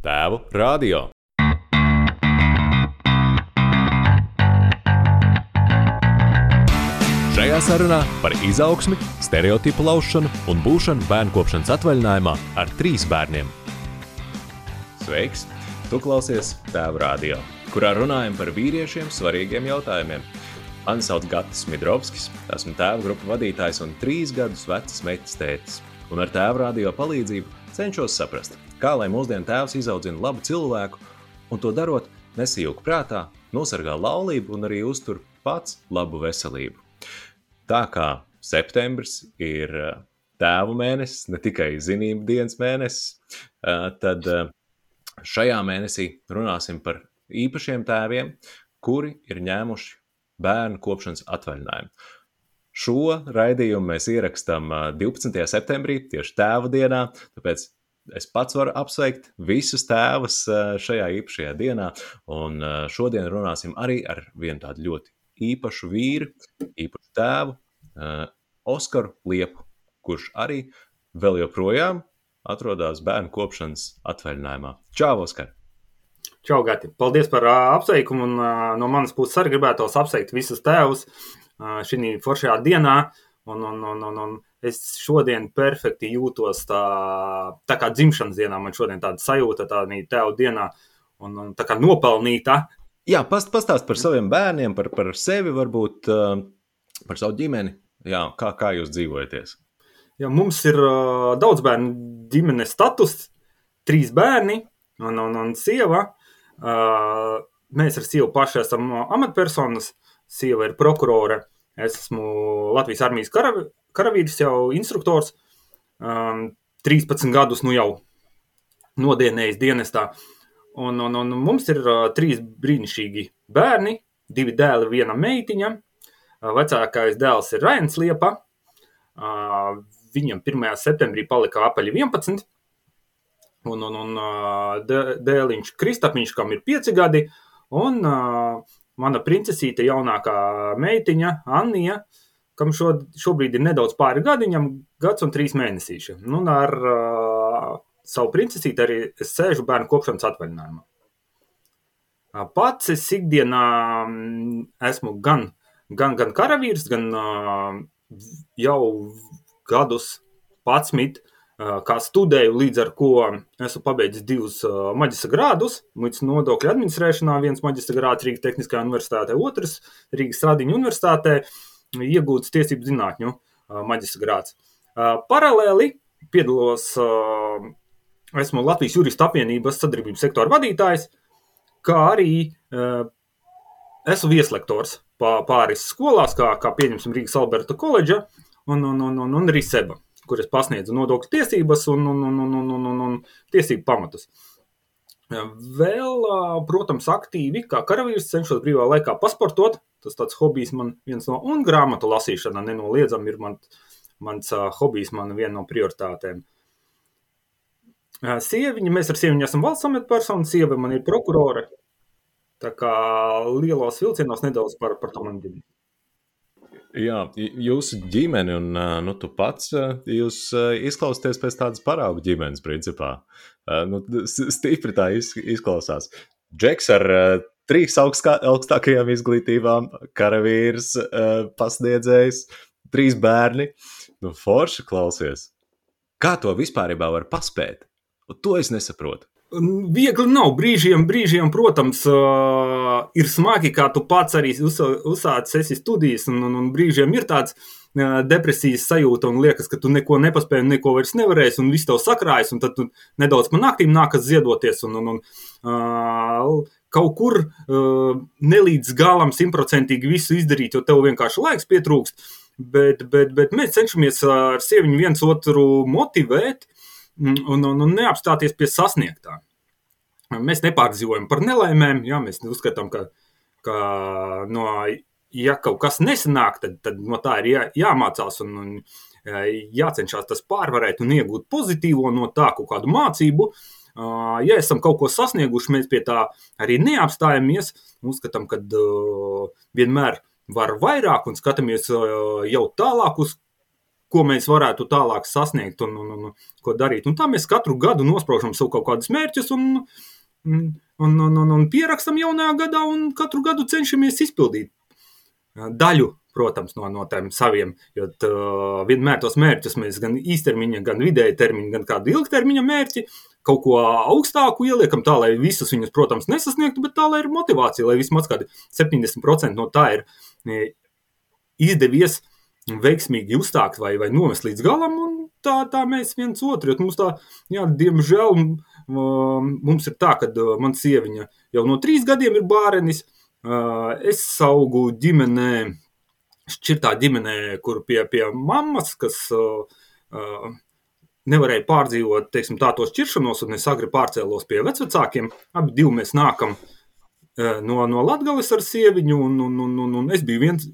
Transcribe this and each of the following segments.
Tēvu radio. Šajā sarunā par izaugsmi, stereotipu laušanu un būšanu bērnu kopšanas atvaļinājumā ar trīs bērniem. Sveiks! Tu klausies Tēvu radio, kurā runājam par vīriešiem svarīgiem jautājumiem. Mani sauc Gatis Midrovskis, esmu tēva grupu vadītājs un trīs gadus vecs meitas tētis. Un ar tēva radio palīdzību cenšos saprast, kā lai mūsdienu tēvs izaudzina labu cilvēku, un to darot nesijūg prātā, nosargā laulību un arī uztur pats labu veselību. Tā kā septembris ir eh, tēvu mēnesis, ne tikai zinību dienas mēnesis, eh, tad eh, šajā mēnesī runāsim par īpašiem tēviem, kuri ir ņēmuši bērnu kopšanas atvaļinājumu. Šo raidījumu mēs ierakstām 12. septembrī, tieši tēva dienā, tāpēc es pats varu apsveikt visus tēvus šajā īpašajā dienā, un šodien runāsim arī ar vienu tādu ļoti īpašu vīru, īpašu tēvu, uh, Oskaru Liepu, kurš arī vēl joprojām atrodas bērnu kopšanas atvaļinājumā. Čau, Oskar! Čau, Gati! Paldies par uh, apsveikumu. Un, uh, no manas puses arī gribētos apsveikt visus tēvus uh, šī foršajā dienā. Un, un, un, un, un es šodien perfekti jūtos tā, tā kā dzimšanas dienā. Man šodien tāda sajūta, tā tēva dienā, un, un tā kā nopelnīta. Jā, past, pastāst par saviem bērniem, par, par sevi, varbūt par savu ģimeni. Jā, kā, kā jūs dzīvojaties? Jā, mums ir uh, daudz bērnu ģimenes status, trīs bērni un, un, un sieva. Uh, mēs ar sievu paši esam amatpersonas. Sieva ir prokurore. Es esmu Latvijas armijas karav, karavīrs, jau instruktors. Um, 13 gadus nu jau nodienējis dienestā. Un, un, un mums ir uh, trīs brīnišķīgi bērni, divi dēli, viena meitiņa. Uh, vecākais dēls ir Rains Liepa. Uh, viņam 1. septembrī palika apaļi 11. Un, un, un uh, dēliņš Kristapiņš, kam ir 5 gadi, un uh, mana princesīte jaunākā meitiņa Annija, kam šo, šobrīd ir nedaudz pāri gadiņam, gads un trīs mēnesīši. Nu, ar uh, savu princesīti arī es sēžu bērnu kopšanas atvaļinājumā. Pats es ikdienā esmu gan, gan, gan karavīrs, gan jau gadus pats mit, kā studēju, līdz ar ko esmu pabeidzis divus maģistra grādus. Muitas nodokļu administrēšanā viens maģistra grāds Rīgas Tehniskajā universitātē, otrs Rīgas Radiņu universitātē iegūts tiesību zinātņu maģistra grāds. Paralēli piedalos esmu Latvijas Juristu apvienības sadarbības sektora vadītājs, kā arī esmu vieslektors pāris skolās, kā, kā pieņemsim Rīgas Alberta koledža un, un, un, un, un arī Seba, kur es pasniedzu nodokļu tiesības un, un, un, un, un, un, un, un tiesību pamatus. Vēl, protams, aktīvi, kā karavīrs, cenšos brīvā laikā pasportot. Tas tāds hobijs man viens no, un grāmatu lasīšana nenoliedzami ir man, mans hobijs, man viena no prioritātēm. Sieviņa, mēs ar sieviņu esam valsts amatpersonu, sieva man ir prokurore. Tā kā lielos vilcienos nedaudz par, par to man ģimeni. Jā, jūsu ģimene un nu, tu pats, jūs izklausāties pēc tādas paraugu ģimenes, principā. Nu, stipri tā izklausās. Džeks ar trīs augstā, augstākajām izglītībām, karavīrs, pasniedzējs, trīs bērni. Nu, forši klausies. Kā to vispār var paspēt? To es nesaprotu. Viegli nav. Brīžiem, brīžiem protams, uh, ir smagi, kā tu pats arī uzsācis studijas, un, un, un brīžiem ir tāds uh, depresijas sajūta, un liekas, ka tu neko nepaspēji, neko vairs nevarēsi, un viss tev sakrājas, un tad nedaudz man naktīm nākas ziedoties. Un, un, un, uh, kaut kur uh, nelīdz galam simtprocentīgi visu izdarīt, jo tev vienkārši laiks pietrūkst. Bet, bet, bet mēs cenšamies ar sieviņu viens otru motivēt, Mm, un, un, un neapstāties pie sasniegtā. Mēs nepārdzīvojam par nelaimēm, jā, mēs uzskatām, ka, ka no, ja kaut kas nesanāk, tad, tad no tā ir jā, jāmācās un, un jācenšas tas pārvarēt un iegūt pozitīvo no tā, kaut kādu mācību. Ja esam kaut ko sasnieguši, mēs pie tā arī neapstājamies. Uzskatām, ka vienmēr var vairāk un skatāmies jau tālāk uz ko mēs varētu tālāk sasniegt un, un, un ko darīt. Un tā mēs katru gadu nospraužam sev kaut kādus mērķus un, un, un, un, un pierakstam jaunajā gadā un katru gadu cenšamies izpildīt daļu. Protams, no, no tiem saviem, jo tā, vienmēr tos mērķus mēs gan īstermiņa, gan vidēja termiņa, gan kādu ilgtermiņa mērķi kaut ko augstāku ieliekam, tā lai visus viņus, protams, nesasniegtu, bet tā lai ir motivācija, lai vismaz kādi 70% no tā ir izdevies veiksmīgi uzstākt vai, vai novest līdz galam, tā, tā mēs viens otru, jo mums tā, jā, diemžēl, mums ir tā, ka man sieviņa jau no trīs gadiem ir bārenis, es augu ģimenē, šķirtā ģimenē, kur pie, pie mammas, kas nevarēja pārdzīvot teiksim, tā, tos šķiršanos, un es agri pārcēlos pie vecākiem. Abi divi mēs nākam no, no Latvijas ar sieviņu, un, un, un, un, un es biju viens,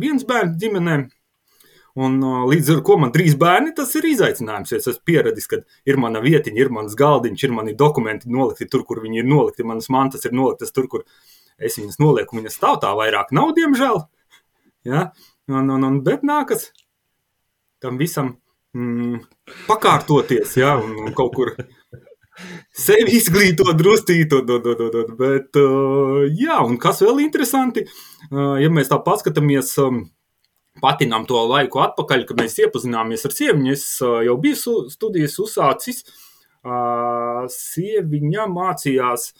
viens bērns ģimenē. Un, līdz ar to man trīs bērni, tas ir izaicinājums. Es esmu pieradis, ka ir mana vietiņa, ir mans galdiņš, ir mani dokumenti nolikti tur, kur viņi ir nolikti. Manas mantas ir noliktas tur, kur es viņas nolieku. Viņas stāv tā vairāk nav, diemžēl. Ja? Un, un, un, bet nākas tam visam mm, pakārtoties, ja, un, un kaut kur sevi izglītot, drustīt, un, un, un, un, bet, uh, jā, un kas vēl interesanti, uh, ja mēs tā paskatāmies, um, patinām to laiku atpakaļ, kad mēs iepazināmies ar sieviņu, es uh, jau biju studijas uzsācis, uh, sieviņa mācījās,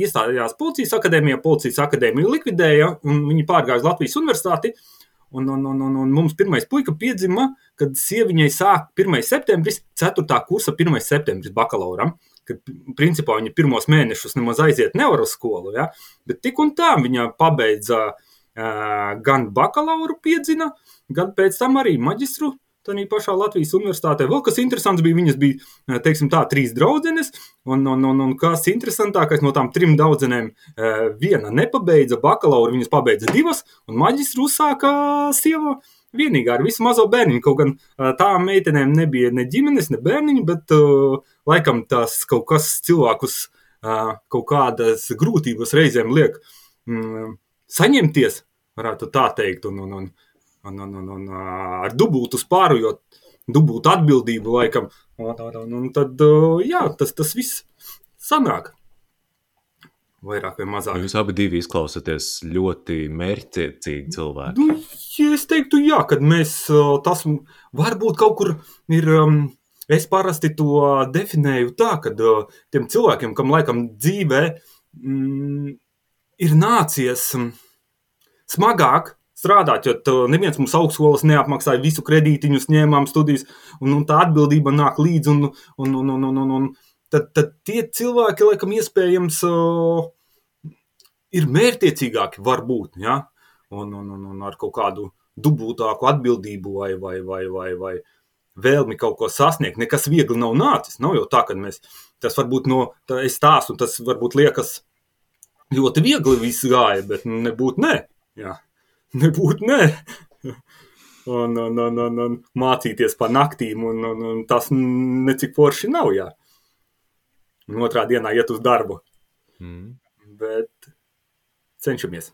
iestājās policijas akadēmijā, policijas akadēmiju likvidēja, un viņi pārgāja uz Latvijas universitāti, uh, Un, un, un, un, un mums pirmais puika piedzima, kad sieviņai sāk 1. septembris, 4. kursa 1. septembris bakalauram, kad principā viņa pirmos mēnešus nemaz aiziet nevar uz skolu, ja? bet tik un tā viņa pabeidza uh, gan bakalauru piedzina, gan pēc tam arī maģistru Tādā pašā Latvijas universitātē. Vēl kas interesants bija, viņas bija, eh, teiksim, tā, trīs draudzenes, un, un, un, un kas interesantākais no tām trim draudzenēm, eh, viena nepabeidza bakalauru, viņas pabeidza divas, un maģistru uzsāka sieva vienīgā ar visu mazo bērniņu. Kaut gan eh, tām meitenēm nebija ne ģimenes, ne bērniņu, bet laikam tas kaut kas cilvēkus kaut kādas grūtības reizēm liek mm, saņemties, varētu tā teikt. Un, un, un, un, un, un, un ar dubultu spāru, jo dubultu atbildību laikam. Un, un, un tad, jā, tas, tas viss sanāk. Vairāk vai mazāk. Jūs abi izklausāties ļoti mērķiecīgi cilvēki. Nu, ja es teiktu, jā, kad mēs tas varbūt kaut kur ir. Um, Es parasti to definēju tā, ka uh, tiem cilvēkiem, kam laikam dzīvē mm, ir nācies smagāk strādāt, jo neviens mums augstskolas neapmaksāja visu kredītiņus, ņēmām studijas, un, un tā atbildība nāk līdzi, un, un, un, un, un, un, un tad, tad tie cilvēki, laikam, iespējams, uh, ir mērķiecīgāki, varbūt, ja? un, un, un, un ar kaut kādu dubultāku atbildību vai, vai, vai, vai, vai vēlmi kaut ko sasniegt. Nekas viegli nav nācis. Nav jau tā, ka mēs tas varbūt no tā es stāstu, tas varbūt liekas ļoti viegli viss gāja, bet nebūtu nē. Jā. Nebūtu nē. Un, un, un, un, un mācīties pa naktīm, un, un, un tas necik forši nav. Jā. Un otrā dienā iet uz darbu. Mm. Bet cenšamies.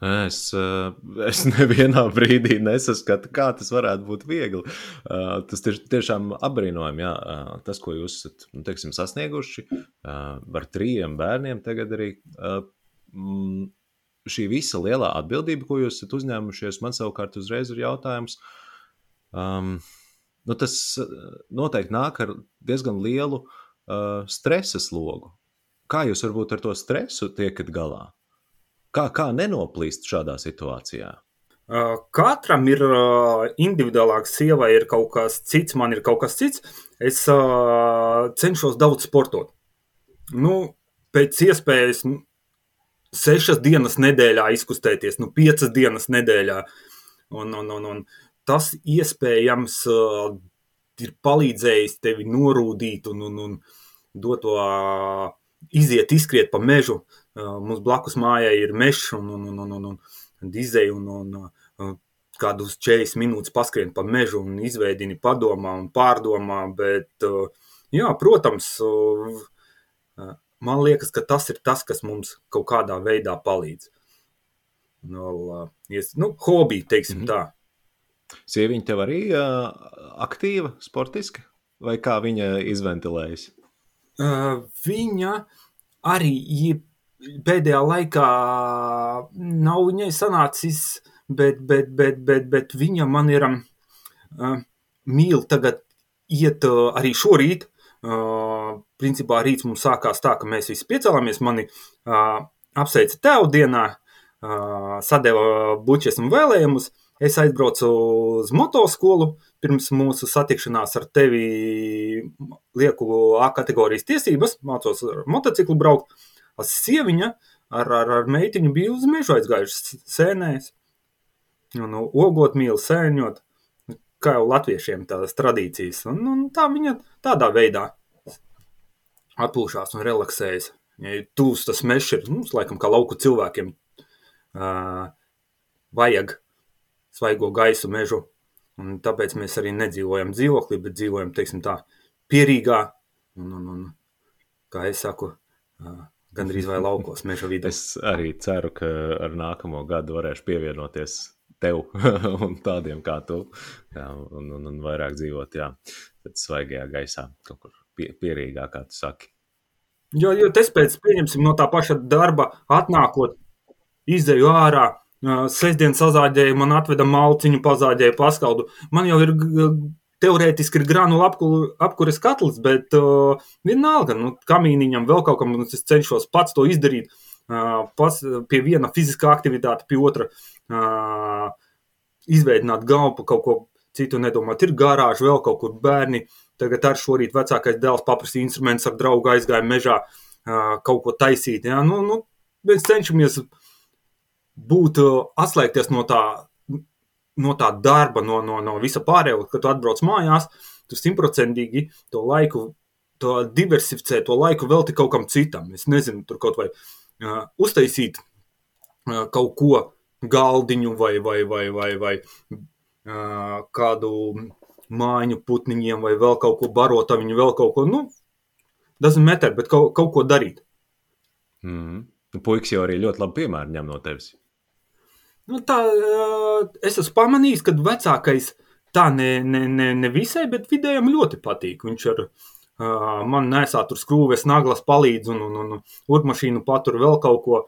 Es, eh, es nevienā brīdī nesaskatu, kā tas varētu būt viegli. Eh, tas tieš, tiešām apbrīnojami, jā, eh, tas, ko jūs esat nu, teiksim, sasnieguši ar trījiem bērniem, tagad arī mm, šī visa lielā atbildība, ko jūs esat uzņēmušies, man savukārt uzreiz ir jautājums. Um, nu tas uh, noteikti nāk ar diezgan lielu uh, stresa slogu. Kā jūs varbūt ar to stresu tiekat galā? Kā, kā nenoplīst šādā situācijā? Uh, katram ir uh, individuālāks, sievai ir kaut kas cits, man ir kaut kas cits. Es uh, cenšos daudz sportot. Nu, pēc iespējas sešas dienas nedēļā izkustēties, nu, piecas dienas nedēļā. Un, un, un, un tas iespējams uh, ir palīdzējis tevi norūdīt un, un, un dot to uh, iziet, izskriet pa mežu. Uh, mums blakus mājai ir mežs un, un, un, un, un, un dizēja un, un, un kādus 40 minūtes paskrien pa mežu un izveidini padomā un pārdomā, bet, uh, jā, protams, uh, man liekas, ka tas ir tas, kas mums kaut kādā veidā palīdz. No, nu, uh, nu, hobija, teiksim mm -hmm. tā. Sieviņa tev arī uh, aktīva, sportiska, vai kā viņa izventilējas? Uh, viņa arī pēdējā laikā nav viņai sanācis, bet, bet, bet, bet, bet viņa man ir uh, mīl tagad iet uh, arī šorīt. Uh, principā rīts mums sākās tā, ka mēs visi piecēlāmies. Mani apsveica tev dienā, sadeva bučes un vēlējumus. Es aizbraucu uz motoskolu. Pirms mūsu satikšanās ar tevi lieku A kategorijas tiesības, mācos ar motociklu braukt. Es sieviņa ar, ar, ar meitiņu biju uz mežu aizgājuši sēnēs. Un, nu, ogot mīlu sēņot kā jau latviešiem tādas tradīcijas. Un, un tā viņa tādā veidā atpūšās un relaksējas. Ja tūs tas mežs ir, mums laikam kā lauku cilvēkiem, uh, vajag svaigo gaisu mežu, un tāpēc mēs arī nedzīvojam dzīvoklī, bet dzīvojam, teiksim tā, pierīgā, un, un, un kā es saku, uh, gandrīz vai laukos meža vidē. Es arī ceru, ka ar nākamo gadu varēšu pievienoties tev un tādiem kā tu, jā, un, un, un vairāk dzīvot jā, svaigajā gaisā, kaut kur pie, pierīgāk, kā tu saki. Jo, jo tas pēc, pieņemsim, no tā paša darba atnākot, izdeju ārā, sestdien sazāģēju, man atveda malciņu, pazāģēju paskaldu. Man jau ir teorētiski ir granula apkures katls, bet uh, vienalga, nu, kamīniņam vēl kaut kam, es cenšos pats to izdarīt. Uh, pas, pie viena fiziskā aktivitāte, pie otra uh, izveidot galvu par kaut ko citu, nedomāt, ir garāža, vēl kaut kur bērni. Tagad ar šorīt vecākais dēls paprasīja instruments ar draugu aizgāja mežā uh, kaut ko taisīt. Ja? Nu, nu, mēs cenšamies būt, uh, atslēgties no tā, no tā darba, no, no, no visa pārējā, kad tu atbrauc mājās, tu simtprocentīgi to laiku, to diversificē, to laiku velti kaut kam citam. Es nezinu, tur kaut vai uztaisīt kaut ko galdiņu vai, vai, vai, vai, vai kādu mājiņu putniņiem vai vēl kaut ko barot, viņu vēl kaut ko, nu, doesn't matter, bet kaut, kaut ko darīt. Mm. Nu, puikas jau arī ļoti labi piemēru ņem no tevis. Nu, tā, es esmu pamanījis, ka vecākais tā ne, ne, ne, ne visai, bet vidējam ļoti patīk. Viņš ar uh, man nesā tur skrūves, naglas palīdz un, un, un urmašīnu patur vēl kaut ko.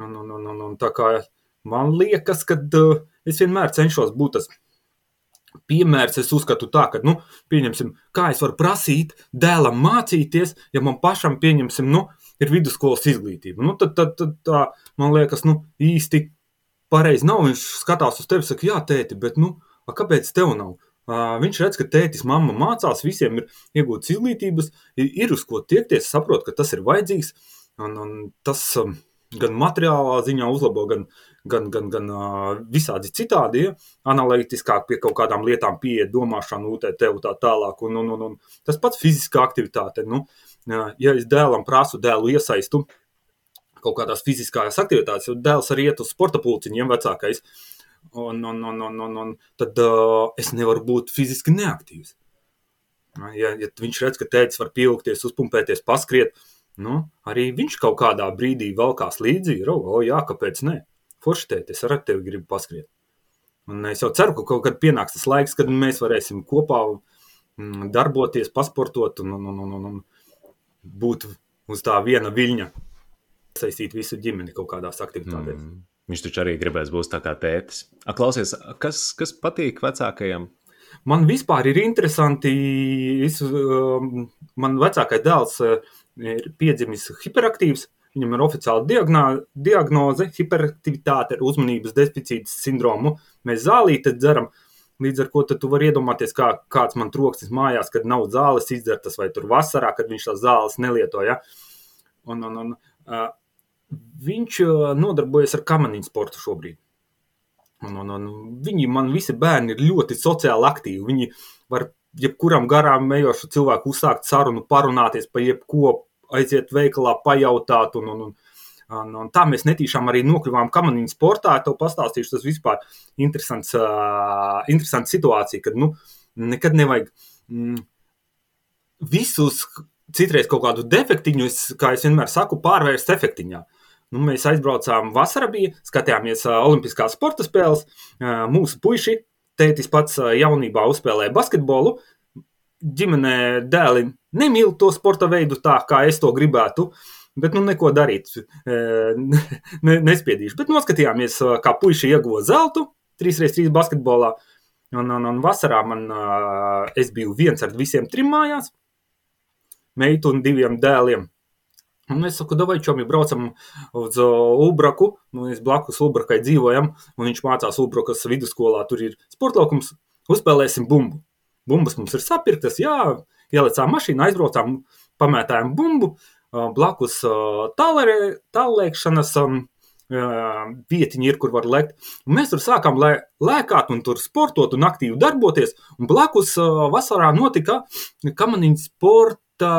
Un, un, un, un, un tā kā man liekas, ka uh, es vienmēr cenšos būt tas piemērs. Es uzskatu tā, ka, nu, pieņemsim, kā es varu prasīt dēlam mācīties, ja man pašam, pieņemsim, nu, ir vidusskolas izglītība. Nu, tad, tad, tad tā, man liekas, nu, īsti pareizi nav. Viņš skatās uz tevi, saka, jā, tēti, bet, nu, a, kāpēc tev nav? Viņš redz, ka tētis, mamma mācās, visiem ir iegūtas izglītības, ir uz ko tiekties, saprot, ka tas ir vajadzīgs. Un, un tas gan materiālā ziņā uzlabo, gan, gan, gan, gan visādi citādi, ja? analītiskāk pie kaut kādām lietām pieiet, domāšana, UTT un tā tālāk. Un, un, un, un tas pats fiziskā aktivitāte. Nu, ja es dēlam prasu, dēlu iesaistu kaut kādās fiziskās aktivitātēs, jo dēls arī iet uz sporta pulciņiem vecākais. Uh, un, un, un, un, un, un tad uh, es nevaru būt fiziski neaktīvs. Ja, ja viņš redz, ka tēvs var pievilkties, uzpumpēties, paskriet, nu, arī viņš kaut kādā brīdī valkās līdzi. Ir, o, jā, kāpēc ne? Forši tēt, es ar tevi gribu paskriet. Un es jau ceru, ka kaut kad pienāks tas laiks, kad mēs varēsim kopā mm, darboties, pasportot un, un, un, un, un būt uz tā viena viļņa, saistīt visu ģimeni kaut kādās aktivitātēs. Mm. Viņš taču arī gribēs būt tā kā tētis. A, klausies, kas, kas patīk vecākajam? Man vispār ir interesanti, es, um, man vecākais dēls uh, ir piedzimis hiperaktīvs. Viņam ir oficiāla diagnoze, hiperaktivitāte ar uzmanības deficīta sindromu. Mēs zālīti dzeram, līdz ar to tu vari iedomāties, kā kāds man troksnis mājās, kad nav zāles izdzertas, vai tur vasarā, kad viņš tās zāles nelietoja. Un, un, un, uh, Viņš nodarbojas ar kamaniņu sportu šobrīd. Un, un, un viņi, man visi bērni ir ļoti sociāli aktīvi. Viņi var jebkuram garām ejošu cilvēku uzsākt sarunu, parunāties par jebko, aiziet veikalā, pajautāt. Un, un, un, un, un tā mēs netīšām arī nokļuvām kamaniņu sportā. To pastāstīšu, tas vispār interesants, uh, interesants situācija, kad nu, nekad nevajag mm, visus citreiz kaut kādu defektiņu, es, kā es vienmēr saku, pārvērst efektiņā. Nu, mēs aizbraucām vasarā, bija, skatījāmies Olimpiskās sporta spēles. Mūsu puiši tētis pats jaunībā uzspēlēja basketbolu. Ģimenē dēli nemīl to sporta veidu tā, kā es to gribētu. Bet, nu, neko darīt, ne, nespiedīšu. Bet noskatījāmies, kā puiši ieguva zeltu 3x3 basketbolā. Un, un, un vasarā man, es biju viens ar visiem trim mājās, meitu un diviem dēliem. Un es saku, vai čomi braucam uz Ubraku, mēs blakus Ubrakai dzīvojam, un viņš mācās Ubrakas vidusskolā, tur ir sportlaukums, uzspēlēsim bumbu. Bumbas mums ir sapirktas, jā, ielicām mašīnu, aizbraucām, pamētājām bumbu, blakus tālēkšanas vietiņi ir, kur var lekt. Un mēs tur sākām lē, lēkāt un tur sportot un aktīvi darboties, un blakus vasarā notika kamaniņu sporta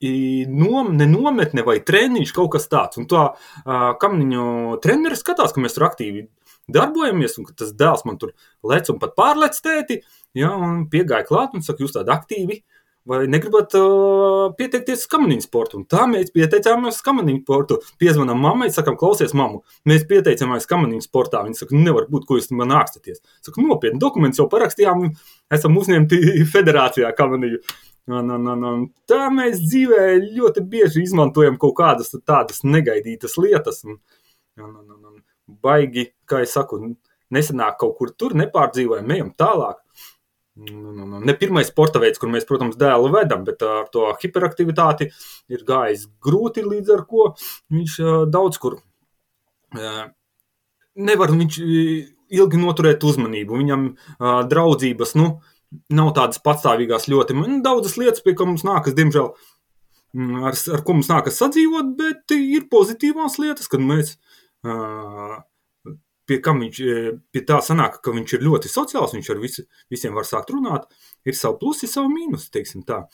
nom, ne nometne vai treniņš, kaut kas tāds. Un tā uh, kamniņu treneris skatās, ka mēs tur aktīvi darbojamies, un ka tas dēls man tur lec un pat pārlec tēti, ja, un piegāja klāt un saka, jūs tādi aktīvi, vai negribat uh, pieteikties uz kamaniņu sportu? Un tā mēs pieteicāmies uz kamaniņu sportu. Piezvanām mammai, sakām, klausies, mammu, mēs pieteicāmies kamaniņu sportā. Viņa saka, nevar būt, ko jūs man nākstaties. Saka, nopietni, dokuments jau parakstījām, esam uzņemti federācijā kamaniņu. Un, un, un, un tā mēs dzīvē ļoti bieži izmantojam kaut kādas tādas negaidītas lietas. Un, un, un, un, un baigi, kā jau saku, nesenāk kaut kur tur nepārdzīvojam, ejam tālāk. Ne pirmais sporta veids, kur mēs, protams, dēlu vedam, bet ar to hiperaktivitāti ir gājis grūti, līdz ar to viņš daudz kur nevar viņš ilgi noturēt uzmanību. Viņam draudzības, nu, nav tādas patstāvīgās ļoti. Man daudzas lietas, pie kā mums nākas, diemžēl, mm, ar, ar ko mums nākas sadzīvot, bet ir pozitīvās lietas, kad mēs. Pie, viņš, pie tā sanāk, ka viņš ir ļoti sociāls, viņš ar visi, visiem var sākt runāt, ir savi plusi, savi mīnusi, teiksim tā.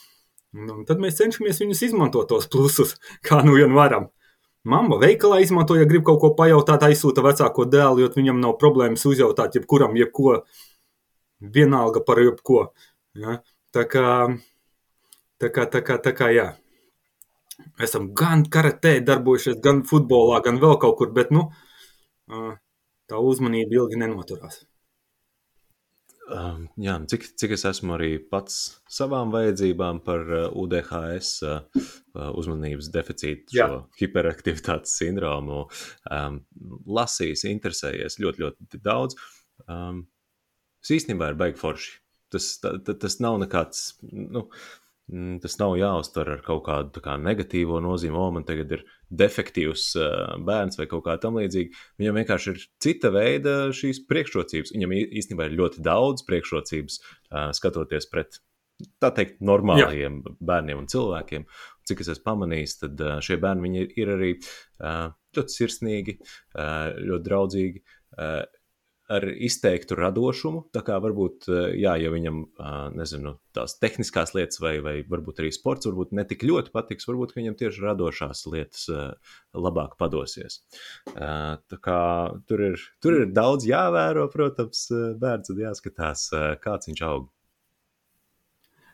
Un tad mēs cenšamies viņus izmantot tos plusus, kā nu vien varam. Mama veikalā izmanto, ja grib kaut ko pajautāt, aizsūta vecāko dēlu, jo viņam nav problēmas uzjautāt jebkuram, jebko, vienalga par jebko. Ja? Tā kā, tā kā, tā kā, tā kā jā. Esam gan karatē darbojušies, gan futbolā, gan vēl kaut kur, bet nu, tā uzmanība ilgi nenoturās. Um, jā, cik, cik es esmu arī pats savām vajadzībām par uh, UDHS uh, uzmanības deficītu, Jā. šo hiperaktivitātes sindromu um, lasījis, interesējies ļoti, ļoti daudz. Um, Tas īstenībā ir baigi forši. Tas, ta, ta, tas nav nekāds. Nu, mm, Tas nav jāuztver ar kaut kādu kā, negatīvo nozīmi, o, man tagad ir defektīvs uh, bērns vai kaut kā tamlīdzīga. Viņam vienkārši ir cita veida šīs priekšrocības. Viņam īstenībā ir ļoti daudz priekšrocības, uh, skatoties pret tā teikt, normāliem Jā. bērniem un cilvēkiem. Cik es esmu pamanījis, tad uh, šie bērni ir arī uh, ļoti sirsnīgi, uh, ļoti draudzīgi. Uh, ar izteiktu radošumu. Tā kā varbūt, eh, jā, ja viņam, nezinu, tās tehniskās lietas vai, vai varbūt arī sports varbūt ne tik ļoti patiks, varbūt viņam tieši radošās lietas labāk padosies. Tā kā tur ir, tur ir daudz jāvēro, protams, bērns un jāskatās, kāds viņš aug.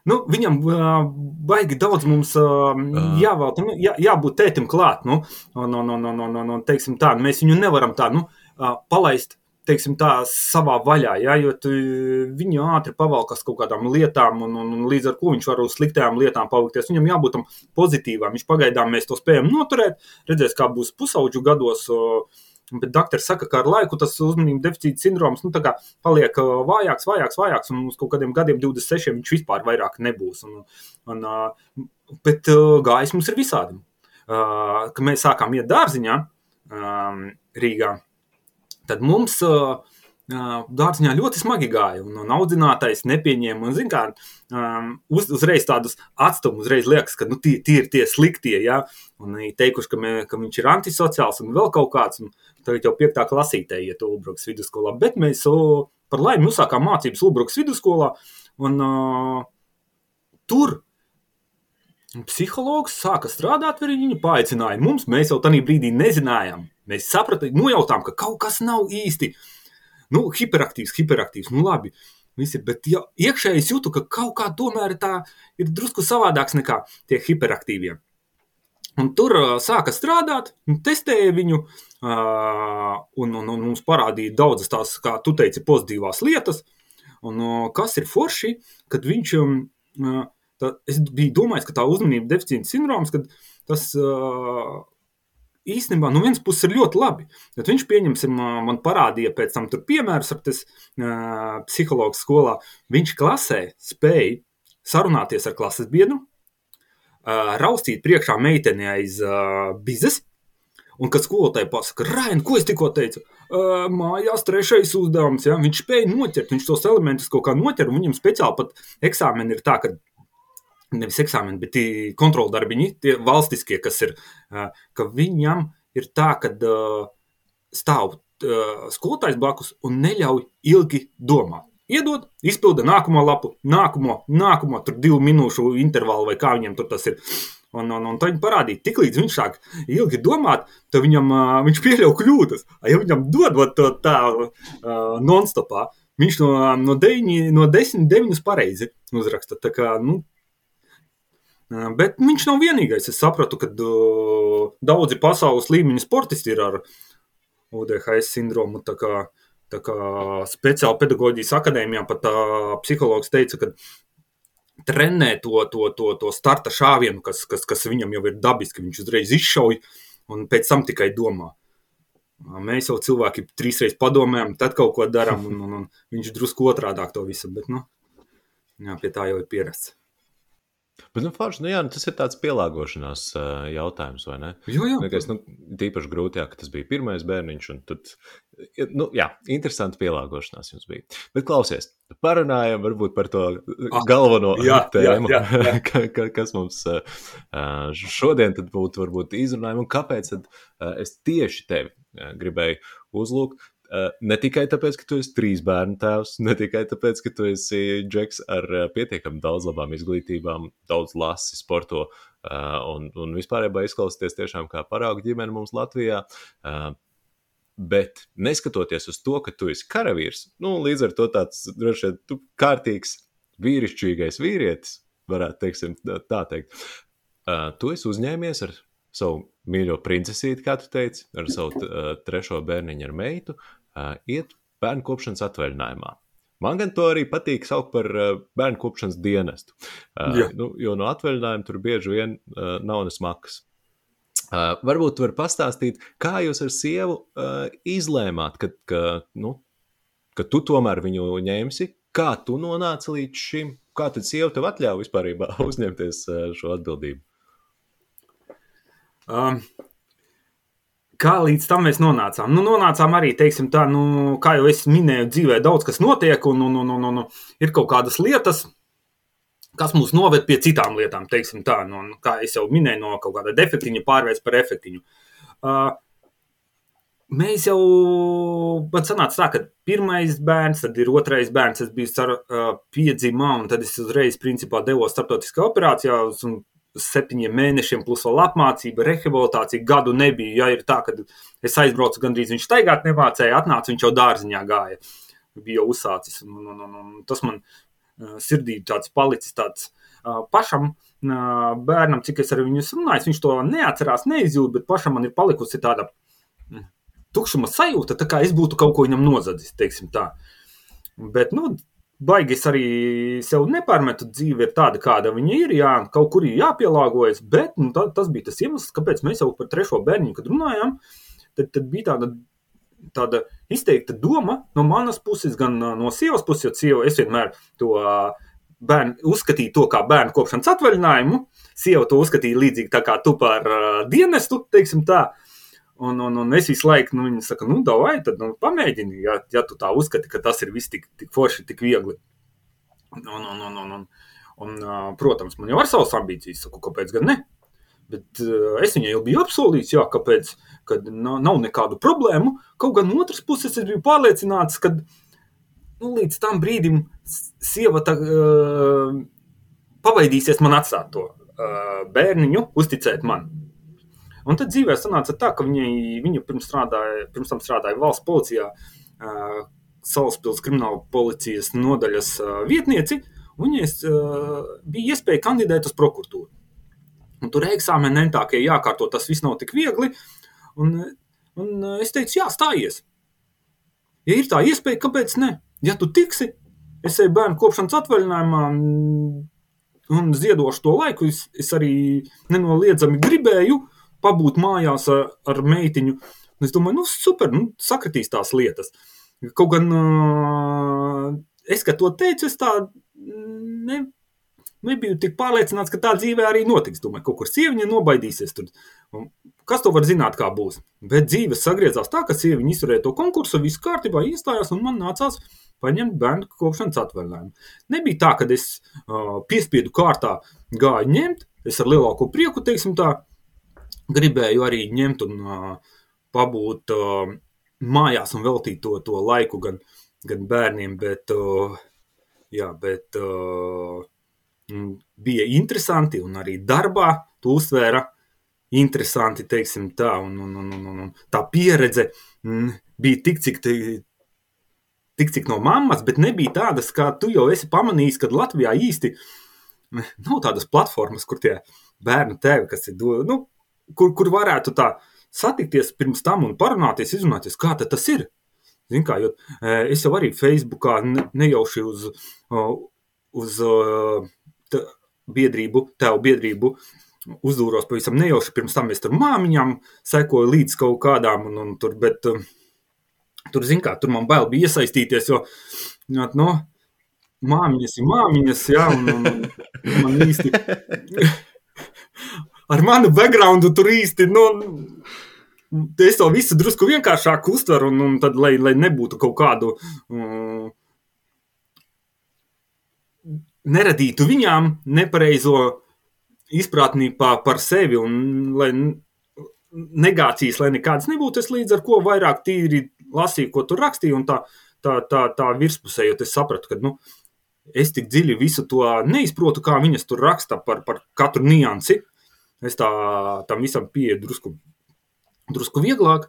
Nu, viņam uh, baigi daudz mums uh, jāvelk, nu, jā, jābūt tētim klāt. Nu, un, un, un, un, un, un, teiksim tā, mēs viņu nevaram tā, nu, uh, palaist teiksim, tā, savā vaļā, ja, jo tu, viņu ātri pavalkas kaut kādām lietām, un, un, un līdz ar to viņš var uz sliktām lietām palikties. Viņam jābūt tam pozitīvam. Viņš pagaidām mēs to spējam noturēt, redzēs, kā būs pusauģu gados. Bet doktori saka, ka ar laiku tas uzmanības deficīta sindroms nu, paliek vājāks, vājāks, vājāks, un uz kaut kādiem gadiem, 26, viņš vispār vairāk nebūs. Un, un, bet gājis mums ir visādi. Kad mēs sākām iet dārziņā Rīgā, tad mums uh, dārziņā ļoti smagi gāja. Un, un audzinātais nepieņēma. Un, zin, kā, um, uz, uzreiz tādus atstumus, uzreiz liekas, ka nu, tie, tie ir tie sliktie. Ja? Un viņi teikuši, ka, mē, ka viņš ir antisociāls un vēl kaut kāds. Tagad jau piektā klasītē iet Ulbrukas vidusskolā. Bet mēs uh, par laimi uzsākām mācības Ulbrukas vidusskolā. Un, uh, tur Psihologs sāka strādāt ar viņu, paaicināja mums. Mēs jau tajā brīdī nezinājām. Mēs sapratām, nojautām, ka kaut kas nav īsti nu, hiperaktīvs, hiperaktīvs. Nu, labi, visi, bet ja, iekšēji es jūtu, ka kaut kā tomēr tā ir drusku savādāks nekā tie hiperaktīvie. Un tur uh, sāka strādāt, testēja viņu, uh, un, un, un mums parādīja daudzas tās, kā tu teici, pozitīvās lietas. Un, uh, kas ir forši, kad viņš, um, tā, es biju domājis, ka tā uzmanība deficīta sindroms, kad tas uh, īstenībā no vienas puses ir ļoti labi. Tad viņš, pieņemsim, man parādīja pēc tam piemērus ar tas uh, psihologs skolā. Viņš klasē spēja sarunāties ar klases biedru, uh, raustīt priekšā meiteni aiz uh, bizes. Un, kad skolotāji pasaka, Raina, ko es tikko teicu, uh, mājās trešais uzdevums, ja? viņš spēja noķert, viņš tos elementus kaut kā noķer, un viņam speciāli pat eksāmeni ir tā, ka nevis eksāmeni, bet kontroldarbiņi, tie valstiskie, kas ir, ka viņam ir tā, ka stāv skolotājs blakus un neļauj ilgi domāt. Iedod, izpilda nākamo lapu, nākamo, nākamo tur divu minūšu intervālu vai kā viņam tur tas ir. Un, un, un tad viņi parādīja, tik līdz viņš sāk ilgi domāt, tad viņam, uh, viņš pieļauj kļūdas. Ja viņam dod to tā uh, non-stopā, viņš no, no, deviņi, no desmit deviņus pareizi uzraksta. Tā kā, nu, bet viņš nav vienīgais. Es sapratu, ka daudzi pasaules līmeņa sportisti ir ar UDHS sindromu. Tā kā, Tā kā speciāli pedagoģijas akadēmijā pat psihologs teica, ka trenē to, to, to, to starta šāvienu, kas, kas, kas viņam jau ir dabiski. Viņš uzreiz izšauj un pēc tam tikai domā. Mēs jau cilvēki trīs reizes padomājam, tad kaut ko darām, un, un, un viņš drusku otrādāk to visu, bet nu, jā, pie tā jau ir pierasts. Bet, nu, forši, nu, jā, nu, tas ir tāds pielāgošanās uh, jautājums, vai ne? Jā, jā. Liekas, nu, tīpaši grūti, jā, ka tas bija pirmais bērniņš, un tad, nu, jā, interesanti pielāgošanās jums bija. Bet, klausies, parunājam varbūt par to ah, galveno jā, tēmu, jā, jā, jā. kas mums uh, šodien tad būtu varbūt izrunājumi, un kāpēc tad uh, es tieši tevi gribēju uzlūgt. Eh, ne tikai tāpēc, ka tu esi trīs bērnu tēvs, ne tikai tāpēc, ka tu esi džeks ar eh, pietiekami daudz labām izglītībām, daudz lasi, sporto eh, un, un vispār izklausīties tiešām kā paraugu ģimene mums Latvijā. Bet neskatoties uz to, ka tu esi karavīrs, nu, līdz ar to tāds droši vien kārtīgs, vīrišķīgais vīrietis, varētu teiksim, tā teikt, tu esi uzņēmies ar savu mīļo princesīti, kā tu teici, ar savu trešo bērniņu, ar meitu, uh, iet bērnu kopšanas atvaļinājumā. Man gan to arī patīk saukt par bērnu kopšanas dienestu. Jā. nu, jo no atvaļinājuma tur bieži vien nav nesmakas. Uh, varbūt tu vari pastāstīt, kā jūs ar sievu uh, izlēmāt, ka, ka, nu, ka tu tomēr viņu ņemsi, kā tu nonāci līdz šim, kā tad sieva tev atļāva vispār uzņemties uh, šo atbildību? Um, Kā līdz tam mēs nonācām? Nu, nonācām arī, teiksim, tā, nu, kā jau es minēju, dzīvē daudz kas notiek, un, un, un, un, un ir kaut kādas lietas, kas mūs noved pie citām lietām, teiksim tā, nu, kā jau minēju, no kaut kāda defektiņa pārvērst par efektiņu. Uh, mēs jau, man sanāca tā, ka pirmais bērns, tad ir otrais bērns, es biju ar uh, piedzimā, un tad es uzreiz, principā, devos starptautiskā operācijā, un septiņiem mēnešiem, plus vēl apmācība, rehabilitācija. Gadu nebija. Ja ir tā, ka es aizbraucu, gandrīz viņš staigāt nemācēja, atnāca, viņš jau dārziņā gāja. Bija jau uzsācis. Un, un, un, un tas man uh, sirdī tāds palicis tāds uh, pašam. Uh, bērnam, cik es ar viņu runāju, viņš to neatcerās, neizjūt, bet pašam man ir palikusi tāda mm, tukšuma sajūta, tā kā es būtu kaut ko viņam nozadzis. Bet, nu, baigi es arī sev nepārmetu. Dzīve ir tāda, kāda viņa ir. Jā, kaut kur ir jāpielāgojas, bet nu, tā, tas bija tas iemesls, kāpēc mēs jau par trešo bērnu, kad runājām, tad, tad bija tāda. Tāda izteikta doma no manas puses, gan no sievas puses, jo sieva es vienmēr to bērnu, uzskatīju to kā bērnu kopšanas atvaļinājumu. Sieva to uzskatīja līdzīgi tā kā tu par uh, dienestu, teiksim tā. Uh, Un, un, un es visu laiku, nu, viņi saka, nu, davai, tad nu, pamēģini, ja, ja tu tā uzskati, ka tas ir viss tik, tik forši, tik viegli. Un, un, un, un, un, un, protams, man jau ir savas ambīcijas, saku, kāpēc gan ne? Bet uh, es viņai jau biju apsolījis, jā, kāpēc, kad nav, nav nekādu problēmu. Kaut gan no otras puses es biju pārliecināts, ka nu, līdz tam brīdim sieva tā, uh, pavaidīsies man atstāt to uh, bērniņu, uzticēt man. Un tad dzīvē sanāca tā, ka viņai, viņa pirms, strādāja, pirms tam strādāja valsts policijā, uh, Salaspils krimināla policijas nodaļas uh, vietnieci, un viņai uh, bija iespēja kandidēt uz prokuratūru. Un tur eksāmenentākie jākārto, tas viss nav tik viegli. Un, un es teicu, jā, stājies. Ja ir tā iespēja, kāpēc ne? Ja tu tiksi, es eju bērnu kopšanas atvaļinājumā un ziedošu to laiku, es, es arī nenoliedzami gribēju pabūt mājās ar, ar meitiņu. Un es domāju, nu super, nu sakritīs tās lietas. Kaut gan es, kad to teicu, es tā ne, nebiju tik pārliecināts, ka tā dzīvē arī notiks. Domāju, kaut kur sieviņa nobaidīsies. Tur. Kas to var zināt, kā būs? Bet dzīve sagriezās tā, ka sieviņa izturēja to konkursu, viss kārtībā iestājās, un man nācās paņemt bērnu kopšanas atvaļinājumu. Nebija tā, ka es uh, piespiedu kārtā gāju ņemt, es ar lielāko prieku, teiksim tā, gribēju arī ņemt un uh, pabūt uh, mājās un veltīt to, to laiku gan, gan bērniem, bet, uh, jā, bet uh, bija interesanti un arī darbā to uztvēra interesanti, teiksim tā, un, un, un, un, un tā pieredze m, bija tik, cik, tik, cik no mammas, bet nebija tādas, kā tu jau esi pamanījis, kad Latvijā īsti nav tādas platformas, kur tie bērnu tēvi, kas ir, do, nu, kur, kur varētu tā satikties pirms tam un parunāties, izrunāties, kā tas ir. Zin kā, jo, es jau arī Facebookā ne, nejauši uz, uz t, biedrību, tevu biedrību uzdūros pavisam nejauši. Pirms tam es tur māmiņām sekoju līdz kaut kādām, un, un tur, bet tur, zin kā, tur man bail bija iesaistīties, jo, no, māmiņas ir māmiņas, jā, un, un man īsti ar manu backgroundu tur īsti, nu, es to visu drusku vienkāršāk uztveru, un, un tad, lai, lai nebūtu kaut kādu, um, neradītu viņām nepareizo izpratni pa, par sevi, un lai negācijas, lai nekādas nebūtu, es līdz ar ko vairāk tīri lasīju, ko tur rakstīju, un tā, tā, tā, tā virspusējot, es sapratu, ka, nu, es tik dziļi visu to neizprotu, kā viņas tur raksta par, par katru niansi, es tā, tam visam pieeju drusku, drusku vieglāk.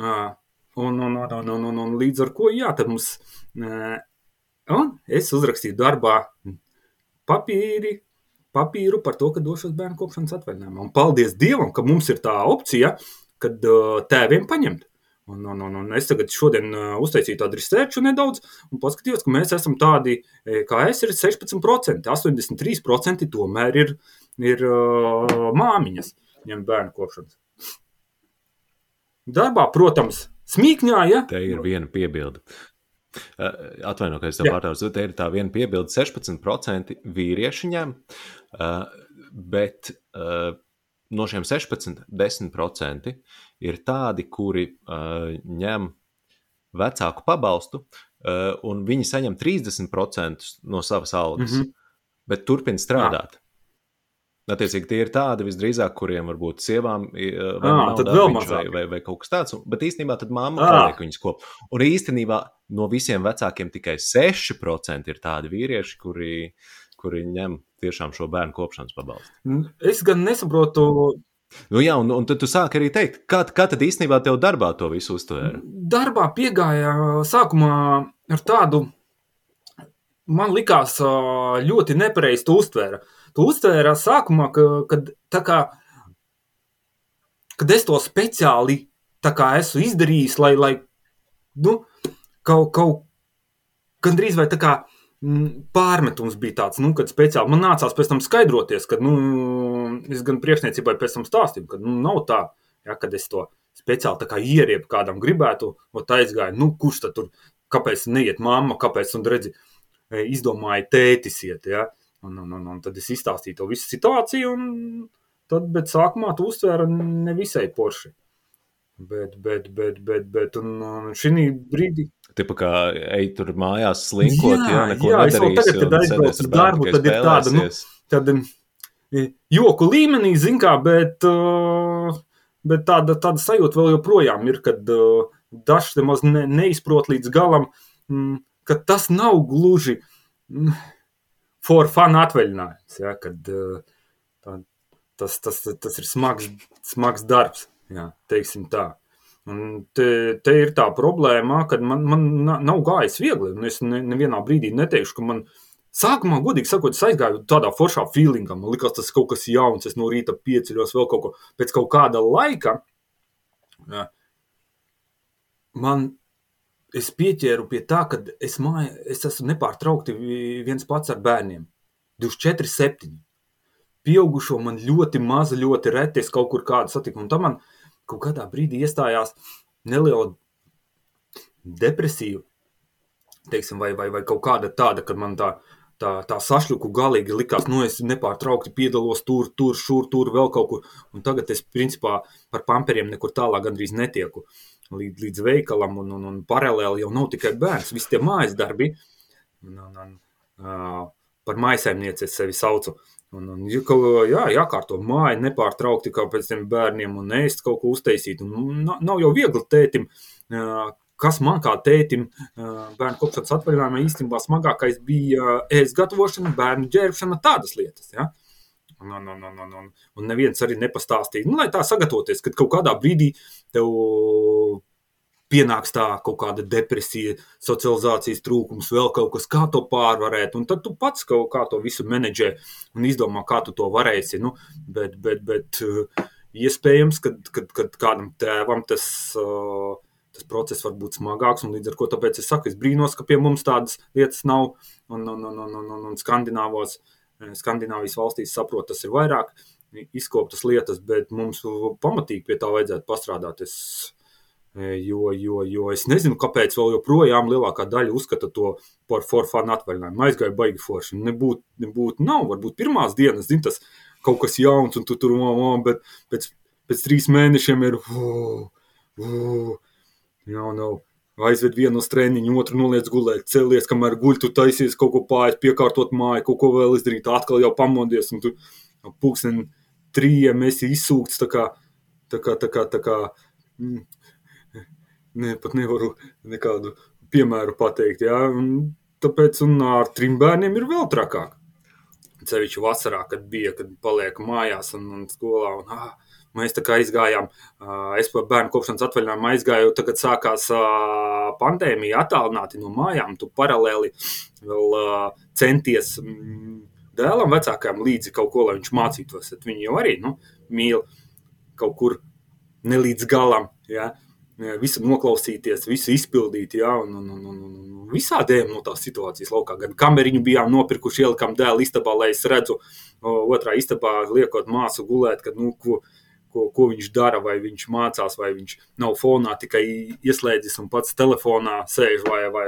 Un, un, un, un, un, un līdz ar ko, jā, tad mums, un es uzrakstīju darbā papīri, papīru par to, ka došos bērnu kopšanas atvaļinājumā. Un paldies Dievam, ka mums ir tā opcija, kad uh, tēviem paņemt. Un, un, un, un es tagad šodien uh, uztaisīju tādu researchu nedaudz un paskatījos, ka mēs esam tādi, kā es, ir 16%, 83% tomēr ir ir uh, māmiņas, ņem bērnu kopšanas. Darbā, protams, smīkņā, ja? Te ir viena piebilde. Uh, Atvainojiet, ka es tev pārtraucu. Te ir tā viena piebilde, 16% vīrieši ņem, uh, bet uh, no šiem 16, 10% ir tādi, kuri ņem vecāku pabalstu, un viņi saņem 30% no savas algas, mm -hmm. bet turpina strādāt. Jā. Attiecīgi, tie ir tādi visdrīzāk, kuriem varbūt sievām vai, à, darbiņš, vai, vai, vai kaut kas tāds. Bet īstenībā tad mamma paliek viņas kopā. Un īstenībā no visiem vecākiem tikai 6% ir tādi vīrieši, kuri, kuri ņem tiešām šo bērnu kopšanas pabalstu. Es gan nesaprotu. Nu jā, un, un tad tu sāki arī teikt, kā, kā tad īstenībā tev darbā to visu uztvēra? Darbā piegāja sākumā ar tādu, man likās ļoti uztvēra. Uh, tu uztvēri sākumā, ka, kad, kā, kad es to speciāli esmu izdarījis, lai, lai nu, kaut, kaut gandrīz vai tā kā mm, pārmetums bija tāds, nu, kad speciāli. Man nācās pēc tam skaidroties, ka, nu, es gan priekšniecībai pēc tam stāstīju, ka, nu, nav tā, ja, kad es to speciāli kā ieriepu kādam gribētu, un tā aizgāju, nu, kurš tad tur, kāpēc neiet mamma, kāpēc, un redzi, izdomāja tētis iet, ja, Un, un, un, un tad es izstāstīju to visu situāciju, un tad, bet sākumā tu uztvēra nevisai porši. Bet, bet, bet, bet, bet un, un šī brīdī. Tipa kā ej tur mājās slinkot, jā, jā neko jā, nedarīsi. Tagad, kad aizbrauc uz darbu, tad ir tāda, nu, tāda joku līmenī, zin kā, bet, bet tāda, tāda sajūta vēl joprojām ir, kad dažs nemaz ne, neizprot līdz galam, ka tas nav gluži for fun atvaļinājums. Ja, kad, eh, tā, tas, tas, tas ir smags, smags darbs, ja, teiksim tā. Un te, te ir tā problēma, ka man, man nav gājis viegli. Es ne, nevienā brīdī neteikšu, ka man Sākumā, godīgi sakot, aizgāju tādā foršā feelingā. Man liekas, tas kaut kas jauns. Es no rīta pieceļos vēl kaut ko. Pēc kaut kāda laika man es pieķēru pie tā, ka es, māja, es esmu nepārtraukti viens pats ar bērniem. 24, 7. Pieaugušo man ļoti maza, ļoti reti es kaut kur kādu satiku. Un tam man kaut kādā brīdī iestājās neliela depresija, teiksim, vai, vai, vai kaut kāda tāda, kad man tā, tā, tā sašļuku galīgi likās, nu es nepārtraukti piedalos tur, tur, šur, tur, vēl kaut kur. Un tagad es principā par pamperiem nekur tālāk gandrīz netieku līdz, līdz veikalam, un, un, un paralēli jau nav tikai bērns, visi tie mājas darbi. Un, un, un, uh, par maisaimnieci es sevi saucu. Un, un, jā, jākārto māja nepārtraukti kā pēc tiem bērniem un ēst kaut ko uztaisīt. Un, nav jau viegli tētim, kas man kā tētim bērnu kopšanas atvaļinājumā īstenībā smagākais bija ēst gatavošana, bērnu ģērbšana, tādas lietas. Ja? Un, un, un, un, un, un neviens arī nepastāstīja, nu, lai tā sagatavoties, kad kaut kādā brīdī tev pienāks tā kaut kāda depresija, socializācijas trūkums, vēl kaut kas, kā to pārvarēt. Un tad tu pats kaut kā to visu menedžē un izdomā, kā tu to varēsi. Nu, bet, bet, bet uh, iespējams, ka kādam tēvam tas. Uh, tas process var būt smagāks, līdz ar to es saku, es brīnos, ka pie mums tādas lietas nav. Un, un, un, un, un, un Skandināvos, eh, Skandināvijas valstīs saprot, tas ir vairāk izkoptas lietas, bet mums pamatīgi pie tā vajadzētu pastrādāt. Es, Jo, jo, jo es nezinu, kāpēc vēl joprojām lielākā daļa uzskata to par forfānu atvaļinājumu. Aizgāja baigi forši. Nebūtu, nebūtu, nav, varbūt pirmās dienas, zin, tas kaut kas jauns, un tu tur māmā, bet pēc, pēc trīs mēnešiem ir, uh, uh, jau nav. Aizved vienu uz treniņu, otru noliec gulēt, celies, kamēr guļ, tu taisies kaut ko pāri, piekārtot māju, kaut ko vēl izdarīt, atkal jau pamodies, un tu pulksten trījiem esi izsūkts tā kā, tā kā, tā kā, tā kā, mm, ne, pat nevaru nekādu piemēru pateikt. Ja? Un tāpēc un ar trim bērniem ir vēl trakāk. Ceļš vasarā, kad bija, kad paliek mājās un, un skolā. Un, ah, Mēs tā kā aizgājām, es par bērnu kopšanas atvaļinājumu aizgāju, tagad sākās pandēmija, attālināti no mājām. Tu paralēli vēl centies dēlam, vecākajam līdzi kaut ko, lai viņš mācītos. Viņi jau arī nu, mīl kaut kur ne līdz galam. Ja? visu noklausīties, visu izpildīt, ja, un, un, un, un, un visādiem no tās situācijas laukā. Gan kameriņu bijām nopirkuši, ielikām dēlu istabā, lai es redzu, otrā istabā liekot māsu gulēt, kad, nu, ko, ko, ko viņš dara, vai viņš mācās, vai viņš nav fonā, tikai ieslēdzis un pats telefonā sēž, vai, vai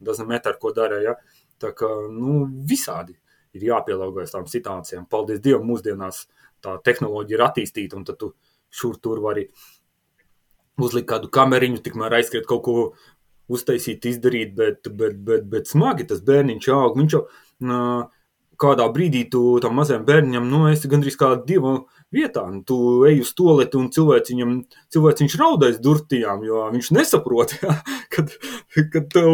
doesn't matter, ko dara, ja. Tā kā, nu, visādi ir jāpielāgojas tām situācijām. Paldies Dievam, mūsdienās tā tehnoloģija ir attīstīta, un tad tu šur tur vari uzlikt kādu kameriņu, tikmēr aizskriet kaut ko uztaisīt, izdarīt, bet, bet, bet, bet smagi tas bērniņš aug. Viņš jau uh, kādā brīdī tu tam mazajam bērniņam, nu, esi gandrīz kā divu vietā. Nu, tu ej uz toleti un cilvēks viņam, cilvēks viņš raudais durtījām, jo viņš nesaprot, ja, kad, kad tev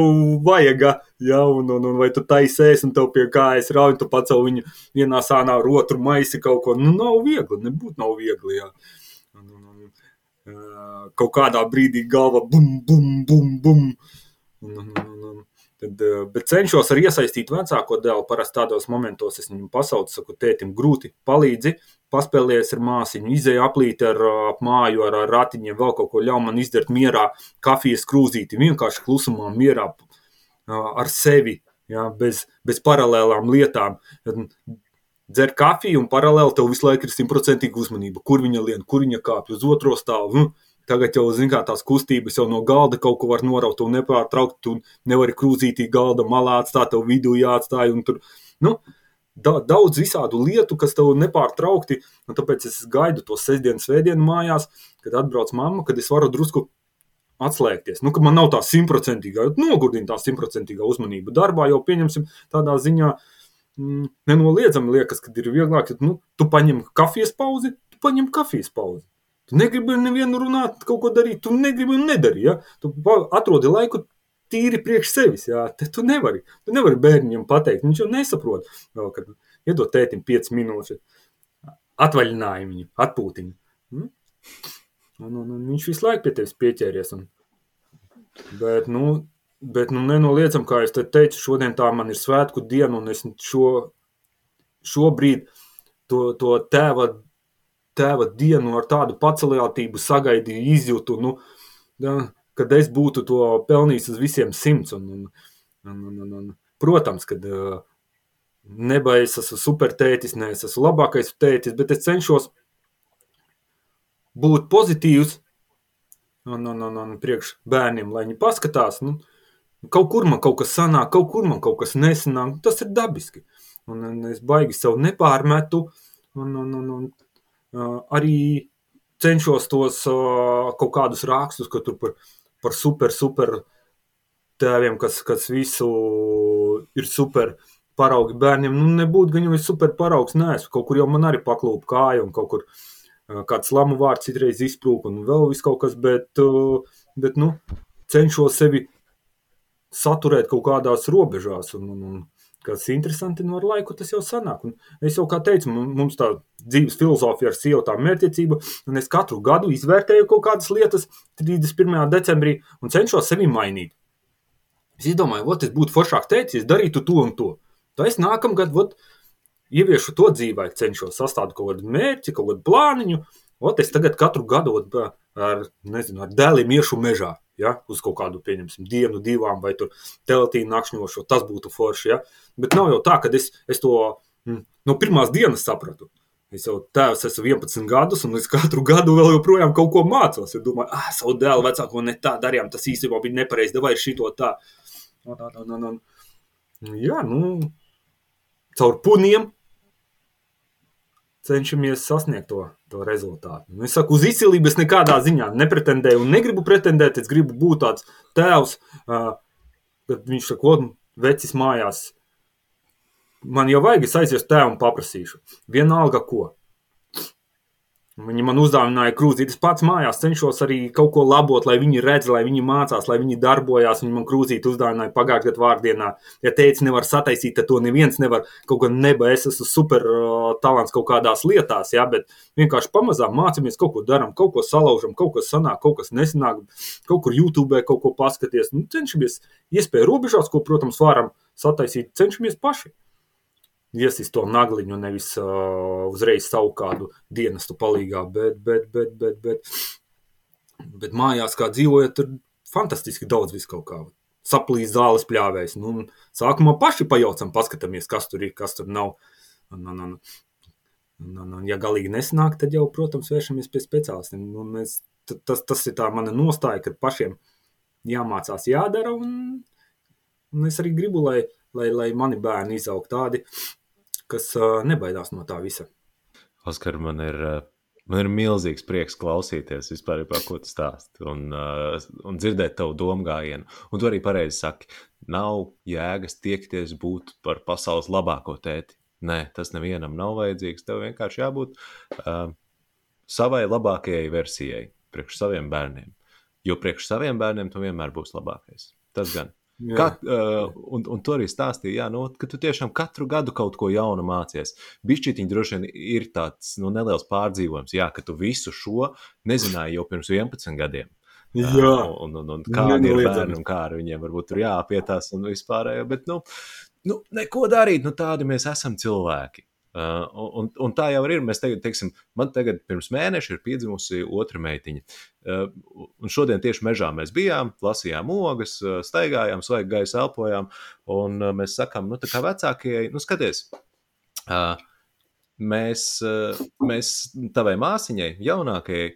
vajag, ja, un, un, un vai tu taisēs un tev pie kājas rauj, tu pacel viņu vienā sānā ar otru maisi kaut ko. Nu, nav viegli, nebūt nav viegli. Ja kaut kādā brīdī galva bum, bum, bum, bum. Un, un, un, tad, bet cenšos arī iesaistīt vecāko dēlu. Parasti tādos momentos es viņu pasaucu, saku, tētim, grūti palīdzi, paspēlējies ar māsiņu, izēja aplīt ar ap māju, ar, ar ratiņiem, vēl kaut ko ļauj man izdarīt mierā, kafijas krūzīti, vienkārši klusumā, mierā ar sevi, ja, bez, bez paralēlām lietām dzer kafiju, un paralēli tev visu laiku ir simtprocentīga uzmanība. Kur viņa lien, kur viņa kāpj uz otro stāvu. Nu, tagad jau zini, kā tās kustības jau no galda kaut ko var noraut, un nepārtraukt, tu nevari krūzītī galda malā atstāt, tev vidū jāatstāj. Tur, nu, da, daudz visādu lietu, kas tev nepārtraukti, tāpēc es gaidu to sestdienu, svētdienu mājās, kad atbrauc mamma, kad es varu drusku atslēgties. Nu, man nav tā simtprocentīgā, nogurdina tā simtprocentīgā uzmanība darbā, jau pieņemsim tādā ziņā, mm, nenoliedzami liekas, ka ir vieglāk, ka nu, tu paņem kafijas pauzi, tu paņem kafijas pauzi. Tu negribi nevienu runāt, kaut ko darīt, tu negribi un nedari. Ja? Tu atrodi laiku tīri priekš sevis. Ja? Te tu nevari. Tu nevari bērniem pateikt, viņš jau nesaprot. Vēl, kad iedod tētim 5 minūtes atvaļinājumu, atpūtiņu. Mm? Un, un, un viņš visu laiku pie tevis pieķēries. Un, bet, nu, bet nu, nenoliedzam, kā es te teicu, šodien tā man ir svētku diena, un es šo, šobrīd to, to tēva, tēva dienu ar tādu pacelātību sagaidīju, izjūtu, nu, ja, kad es būtu to pelnījis uz visiem simts. Un, un, un, un, un, un, protams, kad uh, neba es esmu supertētis, ne es esmu labākais tētis, bet es cenšos būt pozitīvs un, un, un, un priekš bērniem, lai viņi paskatās, nu, kaut kur man kaut kas sanāk, kaut kur man kaut kas nesanāk, tas ir dabiski. Un, un es baigi sev nepārmetu, un, un, un, un arī cenšos tos uh, kaut kādus rakstus, ka tur par, par super, super tēviem, kas, kas visu ir super paraugi bērniem, nu nebūtu gan jau es super paraugs, neesmu, kaut kur jau man arī paklūp kāja un kaut kur uh, kāds lamu vārds citreiz izprūk un vēl viss kaut kas, bet, bet nu, cenšos sevi saturēt kaut kādās robežās. Un, un, un, kas interesanti, nu, laika tas jau sanāk. Un es jau kā teicu, mums tā dzīves filozofija ar sievu tā mērķiecība, un es katru gadu izvērtēju kaut kādas lietas 31. decembrī un cenšos sevi mainīt. Es izdomāju, ot, es būtu foršāk teicis, darītu to un to. Tā es nākamgad, ot, ieviešu to dzīvē, cenšos sastādīt kaut kādu mērķi, kaut kādu plāniņu, ot, es tagad katru gadu ot, ar, nezinu, ar dēliem iešu mežā ja, uz kaut kādu, pieņemsim, dienu, divām, vai teltīnu nakšņošo, tas būtu forši. Ja. Bet nav jau tā, ka es, es to mm, no pirmās dienas sapratu. Es jau tēvs esmu 11 gadus, un es katru gadu vēl joprojām kaut ko mācos. Es domāju, ah, savu dēlu vecāko ne tā darījām, tas īstenībā bija nepareizi, vai šito tā. Un, un, un, un, jā, nu, caur puniem cenšamies sasniegt to, to rezultātu. Nu, es saku, uz izcilību es nekādā ziņā nepretendēju un negribu pretendēt. Es gribu būt tāds tēvs, uh, kad viņš saka, ko vecis mājās. Man jau vajag, es aiziešu tēvu un paprasīšu. Vienalga ko. Viņi man uzdāvināja krūzīti. Es pats mājās cenšos arī kaut ko labot, lai viņi redz, lai viņi mācās, lai viņi darbojās. Viņi man krūzīti uzdāvināja pagājušajā gadā vārdienā. Ja teica, nevar sataisīt, tad to neviens nevar. Kaut gan neba, es esmu super uh, talants kaut kādās lietās, ja, bet vienkārši pamazām mācāmies, kaut ko darām, kaut ko salaužam, kaut kas sanāk, kaut kas nesanāk, kaut kur YouTube kaut ko paskaties. Nu, cenšamies iespēju robežās, ko, protams, varam sataisīt, cenšamies paši iesist to nagliņu, nevis uh, uzreiz savu kādu dienestu palīgā, bet, bet, bet, bet, bet, bet mājās kā dzīvojat, tur fantastiski daudz vis kaut kā. Saplīs zāles pļāvējs. Nu, sākumā paši pajaucam, paskatāmies, kas tur ir, kas tur nav. Un, un, un, un, un, un ja galīgi nesanāk, tad jau, protams, vēršamies pie speciālistiem. Un es, tas, tas ir tā mana nostāja, ka pašiem jāmācās, jādara. Un, un es arī gribu, lai, lai, lai mani bērni izaug tādi, kas nebaidās no tā visa. Oskar, man ir, man ir milzīgs prieks klausīties vispār, par ko tu stāsti un, un dzirdēt tavu domu gājienu. Un tu arī pareizi saki, nav jēgas tiekties būt par pasaules labāko tēti. Nē, tas nevienam nav vajadzīgs. Tev vienkārši jābūt uh, savai labākajai versijai, priekš saviem bērniem. Jo priekš saviem bērniem tu vienmēr būsi labākais. Tas gan. Kā, uh, un, un tu arī stāstīji, jā, nu, ka tu tiešām katru gadu kaut ko jaunu mācies. Bišķītiņi droši vien ir tāds nu, neliels pārdzīvojums, jā, ka tu visu šo nezināji jau pirms 11 gadiem. Jā, uh, un, un, un kā ir bērni un kā ar viņiem varbūt tur jāpietās un vispārējo, bet, nu, nu, neko darīt, nu, tādi mēs esam cilvēki. Uh, un, un tā jau ir. Mēs tagad, teiksim, man tagad pirms mēneša ir piedzimusi otra meitiņa. Uh, un šodien tieši mežā mēs bijām, lasījām ogas, uh, staigājām, svaigu gaisu elpojām. Un uh, mēs sakām, nu, tā kā vecākie, nu, skaties. Uh, mēs, mēs tavai māsiņai, jaunākajai,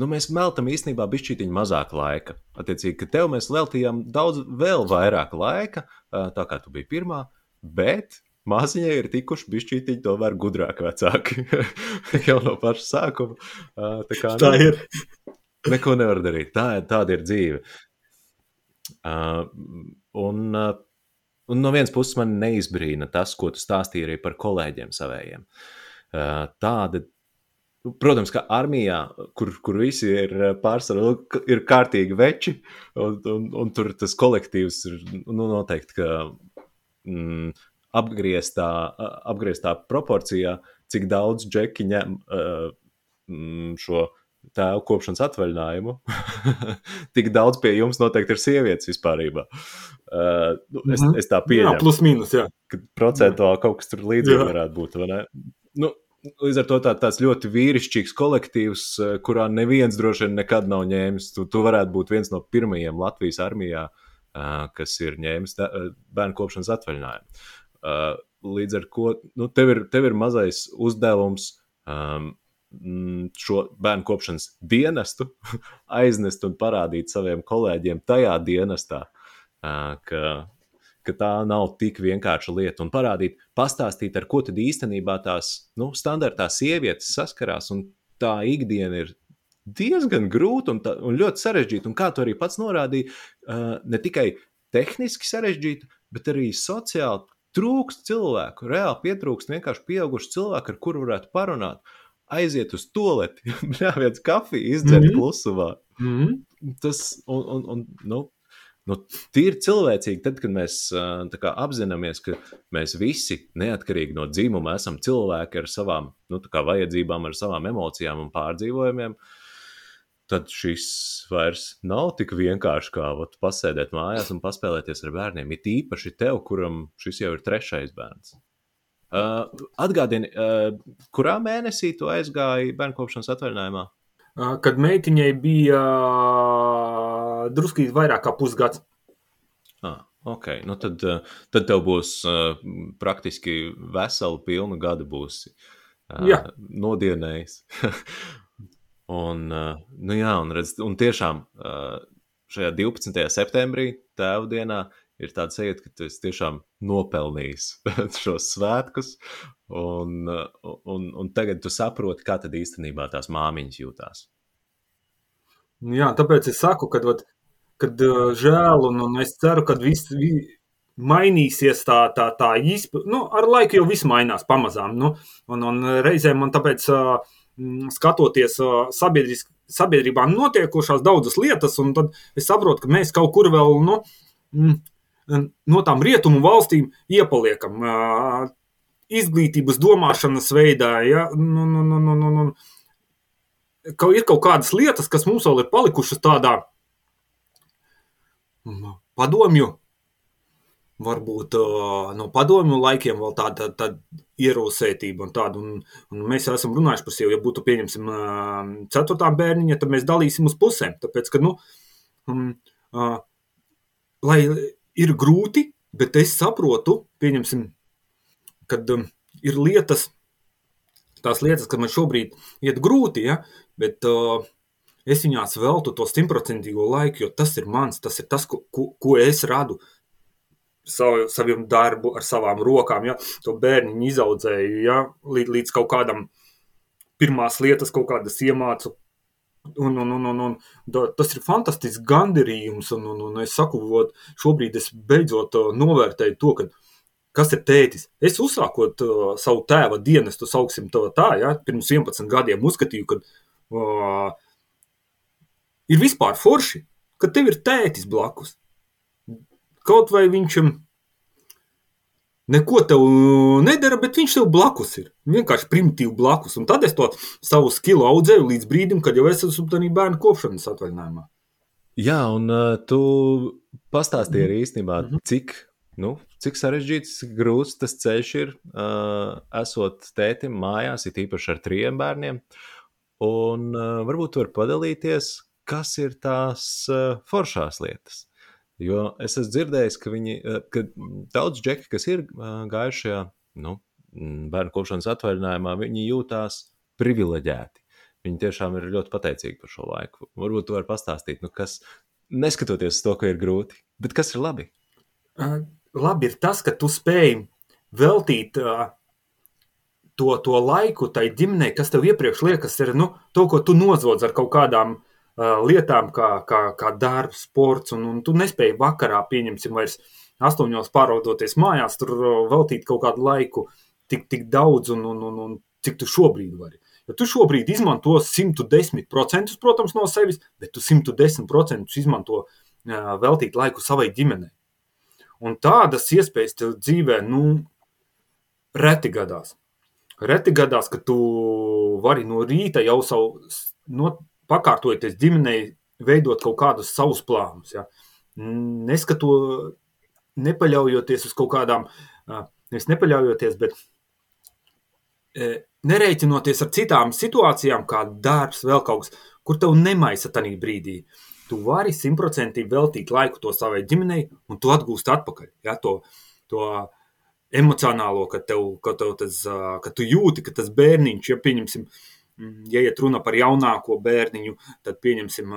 nu, mēs veltam īstenībā bišķītiņu mazāk laika. Attiecīgi, ka tev mēs veltījām daudz vēl vairāk laika, tā kā tu biji pirmā, bet Māsiņai ir tikuši bišķītiņi tomēr gudrāki vecāki jau no paša sākuma. Tā, kā, tā ir. Neko nevar darīt. Tā, tāda ir dzīve. Uh, un, uh, un no vienas puses man neizbrīna tas, ko tu stāstīji arī par kolēģiem savējiem. Uh, tāda, protams, ka armijā, kur, kur visi ir pārsvarā, ir kārtīgi veči, un, un, un tur tas kolektīvs ir nu, noteikti, ka mm, apgrieztā, apgrieztā proporcijā, cik daudz džeki ņem šo tēva kopšanas atvaļinājumu, tik daudz pie jums noteikti ir sievietes vispār. Uh, nu, es, mm -hmm. es tā pieņemu. Jā, plus mīnus, jā. Procentuāli kaut kas tur līdzīgi varētu būt? Nu, Līdz ar to tā, tāds ļoti vīrišķīgs kolektīvs, kurā neviens droši vien nekad nav ņēmis. Tu, tu varētu būt viens no pirmajiem Latvijas armijā, uh, kas ir ņēmis bērnu kopšanas atvaļinājumu. Uh, līdz ar to nu, tev, ir, tev ir mazais uzdevums um, Mm, šo bērnu kopšanas dienestu aiznest un parādīt saviem kolēģiem tajā dienestā, ka, ka tā nav tik vienkārša lieta. Un parādīt, pastāstīt, ar ko tad īstenībā tās nu, standartā sievietes saskarās. Un tā ikdiena ir diezgan grūta un, tā, un ļoti sarežģīta. Un kā tu arī pats norādīji, ne tikai tehniski sarežģīta, bet arī sociāli trūkst cilvēku. Reāli pietrūkst vienkārši pieaugušu cilvēku, ar kuru varētu parunāt aiziet uz toleti, bļāviet kafiju, izdzert mm -hmm. klusumā. Mm -hmm. Tas, un, un, un nu, nu, tīri cilvēcīgi, tad, kad mēs kā, apzināmies, ka mēs visi, neatkarīgi no dzimuma, esam cilvēki ar savām nu, kā, vajadzībām, ar savām emocijām un pārdzīvojumiem, tad šis vairs nav tik vienkārši kā vat, pasēdēt mājās un paspēlēties ar bērniem. It īpaši tev, kuram šis jau ir trešais bērns. Uh, atgādini, uh, kurā mēnesī tu aizgāji bērnu kopšanas atvaļinājumā? Uh, kad meitiņai bija uh, drusku vairāk kā pusgads. Ah, ok, nu tad, uh, tad tev būs uh, praktiski vesela pilna gada būsi uh, nodienējis. un, uh, nu jā, un, redz, un tiešām uh, šajā 12. septembrī, tēvu dienā, ir tāda sajūta, ka tu esi tiešām nopelnījis šos svētkus, un, un, un tagad tu saproti, kā tad īstenībā tās māmiņas jūtās. Jā, tāpēc es saku, ka kad, uh, žēl, un, un es ceru, ka viss vi, mainīsies tā, tā, tā izpratne. Nu, ar laiku jau viss mainās pamazām. Nu, un, un reizēm man tāpēc, uh, skatoties uh, sabiedrībā, notiekošās daudzas lietas, un tad es saprotu, ka mēs kaut kur vēl. Nu, no tām rietumu valstīm iepaliekam. Izglītības domāšanas veidā, ja, nu, nu, nu, nu, nu, nu. Ka ir kaut kādas lietas, kas mums vēl ir palikušas tādā padomju, varbūt no padomju laikiem vēl tāda, tāda ierosētība un tāda. Un, un mēs esam runājuši par sevi, ja būtu pieņemsim ceturtā bērniņa, tad mēs dalīsim uz pusēm. Tāpēc, ka, nu, um, uh, lai ir grūti, bet es saprotu, pieņemsim, kad um, ir lietas, tās lietas, kas man šobrīd iet grūti, ja, bet uh, es viņās veltu to simtprocentīgo laiku, jo tas ir mans, tas ir tas, ko, ko, ko es radu savu, saviem darbu, ar savām rokām, ja, to bērniņu izaudzēju, ja, līdz, līdz kaut kādam pirmās lietas, kaut kādas iemācu, Un, un, un, un, un, tas ir fantastisks gandarījums. Un, un, un es saku, ot, šobrīd es beidzot uh, novērtēju to, ka, kas ir tētis. Es uzsākot uh, savu tēva dienestu, sauksim to tā, ja, pirms 11 gadiem uzskatīju, ka uh, ir vispār forši, ka tev ir tētis blakus. Kaut vai viņš neko tev nedara, bet viņš tev blakus ir. Vienkārši primitīvi blakus. Un tad es to savu skilu audzēju līdz brīdim, kad jau es esmu bērnu kopšanas atvaļinājumā. Jā, un uh, tu pastāstīji arī īstenībā, mm -hmm. cik, nu, cik sarežģīts, grūts tas ceļš ir, uh, esot tētim mājās, it īpaši ar trijiem bērniem. Un uh, varbūt tu vari padalīties, kas ir tās uh, foršās lietas. Jo es esmu dzirdējis, ka, viņi, eh, ka daudz džeki, kas ir eh, gājuši šajā nu, bērnu kopšanas atvaļinājumā, viņi jūtās privileģēti. Viņi tiešām ir ļoti pateicīgi par šo laiku. Varbūt tu vari pastāstīt, nu, kas, neskatoties uz to, ka ir grūti, bet kas ir labi? Uh, labi ir tas, ka tu spēj veltīt uh, to, to laiku tai ģimenei, kas tev iepriekš liekas, ir nu, to, ko tu nozodz ar kaut kādām lietām, kā, kā, kā darbs, sports, un, un tu nespēji vakarā, pieņemsim, vairs astoņos pārvaudoties mājās, tur veltīt kaut kādu laiku tik, tik daudz, un, un, un, un cik tu šobrīd vari. Jo tu šobrīd izmanto 110%, protams, no sevis, bet tu 110% izmanto uh, veltīt laiku savai ģimenei. Un tādas iespējas tev dzīvē, nu, reti gadās. Reti gadās, ka tu vari no rīta jau savu no, pakārtojoties ģimenei, veidot kaut kādus savus plānus. Ja? Neskato, nepaļaujoties uz kaut kādām, nevis nepaļaujoties, bet nereiķinoties ar citām situācijām, kā darbs, vēl kaut kas, kur tev nemaisa tajā brīdī. Tu vari simtprocentīgi veltīt laiku to savai ģimenei, un tu atgūsti atpakaļ. Ja, to, to emocionālo, ka, tev, ka, tev tas, ka tu jūti, ka tas bērniņš, ja pieņemsim, mm, ja iet runa par jaunāko bērniņu, tad pieņemsim,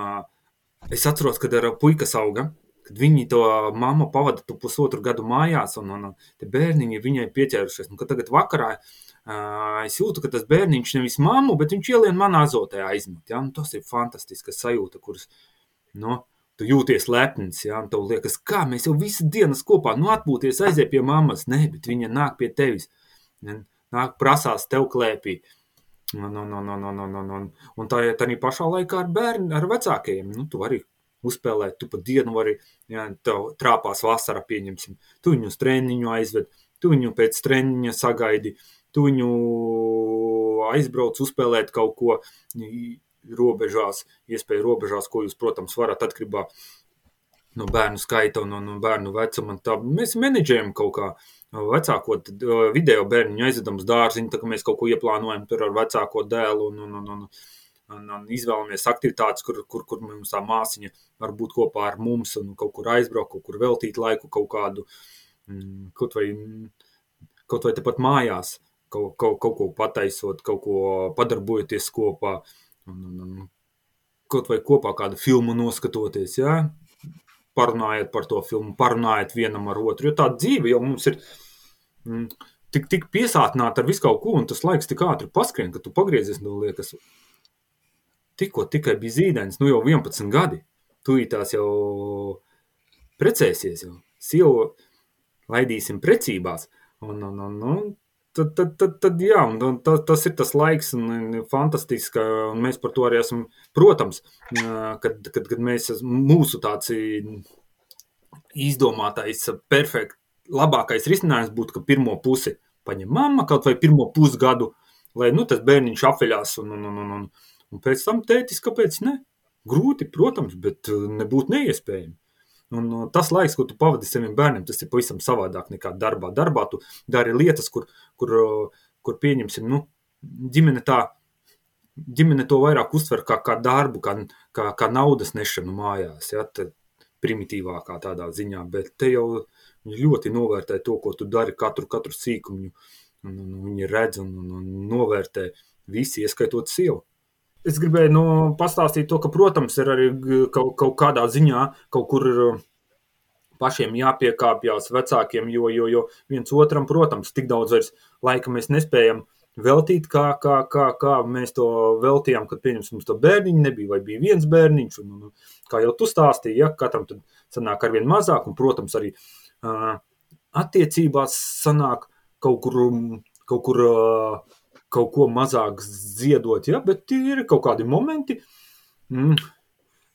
es atceros, kad ar puikas auga, kad viņi to mammu pavada tu pusotru gadu mājās, un, un te bērniņi viņai pieķērušies. Un, tagad vakarā uh, es jūtu, ka tas bērniņš nevis mammu, bet viņš ielien manā azotē aizmet. Ja? Nu, tas ir fantastisks sajūta, kuras, nu, tu jūties lepns, ja? tev liekas, kā mēs jau visu dienas kopā, nu, atpūties, aiziet pie mammas. Nē, bet viņa nāk pie tevis, nāk prasās tev klēpī. Un, un, un, un, un, un, un, un tā tā pašā laikā ar bērnu, ar vecākajiem. Nu, tu vari uzspēlēt. Tu pat dienu vari, ja tev trāpās vasara, pieņemsim, tu viņu uz treniņu aizved, tu viņu pēc treniņa sagaidi, tu viņu aizbrauc uzspēlēt kaut ko robežās, iespēju robežās, ko jūs, protams, varat atkarībā no bērnu skaita un no bērnu vecuma. Tā mēs menedžējam kaut kā vecāko video bērniņu aizvedam uz dārziņu, tā kā mēs kaut ko ieplānojam tur ar vecāko dēlu un, un, un, un un, un izvēlamies aktivitātes, kur, kur, kur mums tā māsiņa var būt kopā ar mums un kaut kur aizbraukt, kaut kur veltīt laiku kaut kādu, mm, kaut vai, kaut vai tepat mājās, kaut, kaut, kaut ko pataisot, kaut ko padarbojoties kopā, un, un, un kaut vai kopā kādu filmu noskatoties, jā, parunājot par to filmu, parunājot vienam ar otru, jo tā dzīve jau mums ir mm, tik, tik piesātināta ar visu kaut ko, un tas laiks tik ātri paskrien, ka tu pagriezies, nu liekas, tikko tikai bija zīdainis, nu jau 11 gadi. Tūlītās jau precēsies, jau sievu laidīsim precībās. Un, un, un, un, tad, tad, tad, tad jā, un tas, tas ir tas laiks, un fantastiski, un mēs par to arī esam, protams, kad, kad, kad mēs, mūsu tāds izdomātais, perfekt, labākais risinājums būtu, ka pirmo pusi paņem mamma, kaut vai pirmo pusgadu, lai, nu, tas bērniņš apveļās un, un, un, un, un Un pēc tam tētis, kāpēc ne? Grūti, protams, bet nebūtu neiespējami. Un uh, tas laiks, ko tu pavadi saviem bērniem, tas ir pavisam savādāk nekā darbā. Darbā tu dari lietas, kur, kur, kur pieņemsim, nu, ģimene tā, ģimene to vairāk uztver kā, kā darbu, kā, kā, kā naudas nešanu mājās, ja, tad primitīvākā tādā ziņā, bet te jau ļoti novērtē to, ko tu dari, katru, katru sīkumu, un, un, un viņi redz un, un, un novērtē visi, ieskaitot sievu. Es gribēju nu, pastāstīt to, ka, protams, ir arī kaut, kaut kādā ziņā kaut kur uh, pašiem jāpiekāpjas vecākiem, jo, jo, jo viens otram, protams, tik daudz vairs laika mēs nespējam veltīt, kā, kā, kā, kā mēs to veltījām, kad pieņemsim mums to bērniņu nebija, vai bija viens bērniņš, un, un kā jau tu stāstīji, ja, katram tad sanāk arvien mazāk, un, protams, arī uh, attiecībās sanāk kaut kur, kaut kur uh, kaut ko mazāk ziedot, ja? bet ir kaut kādi momenti, mm,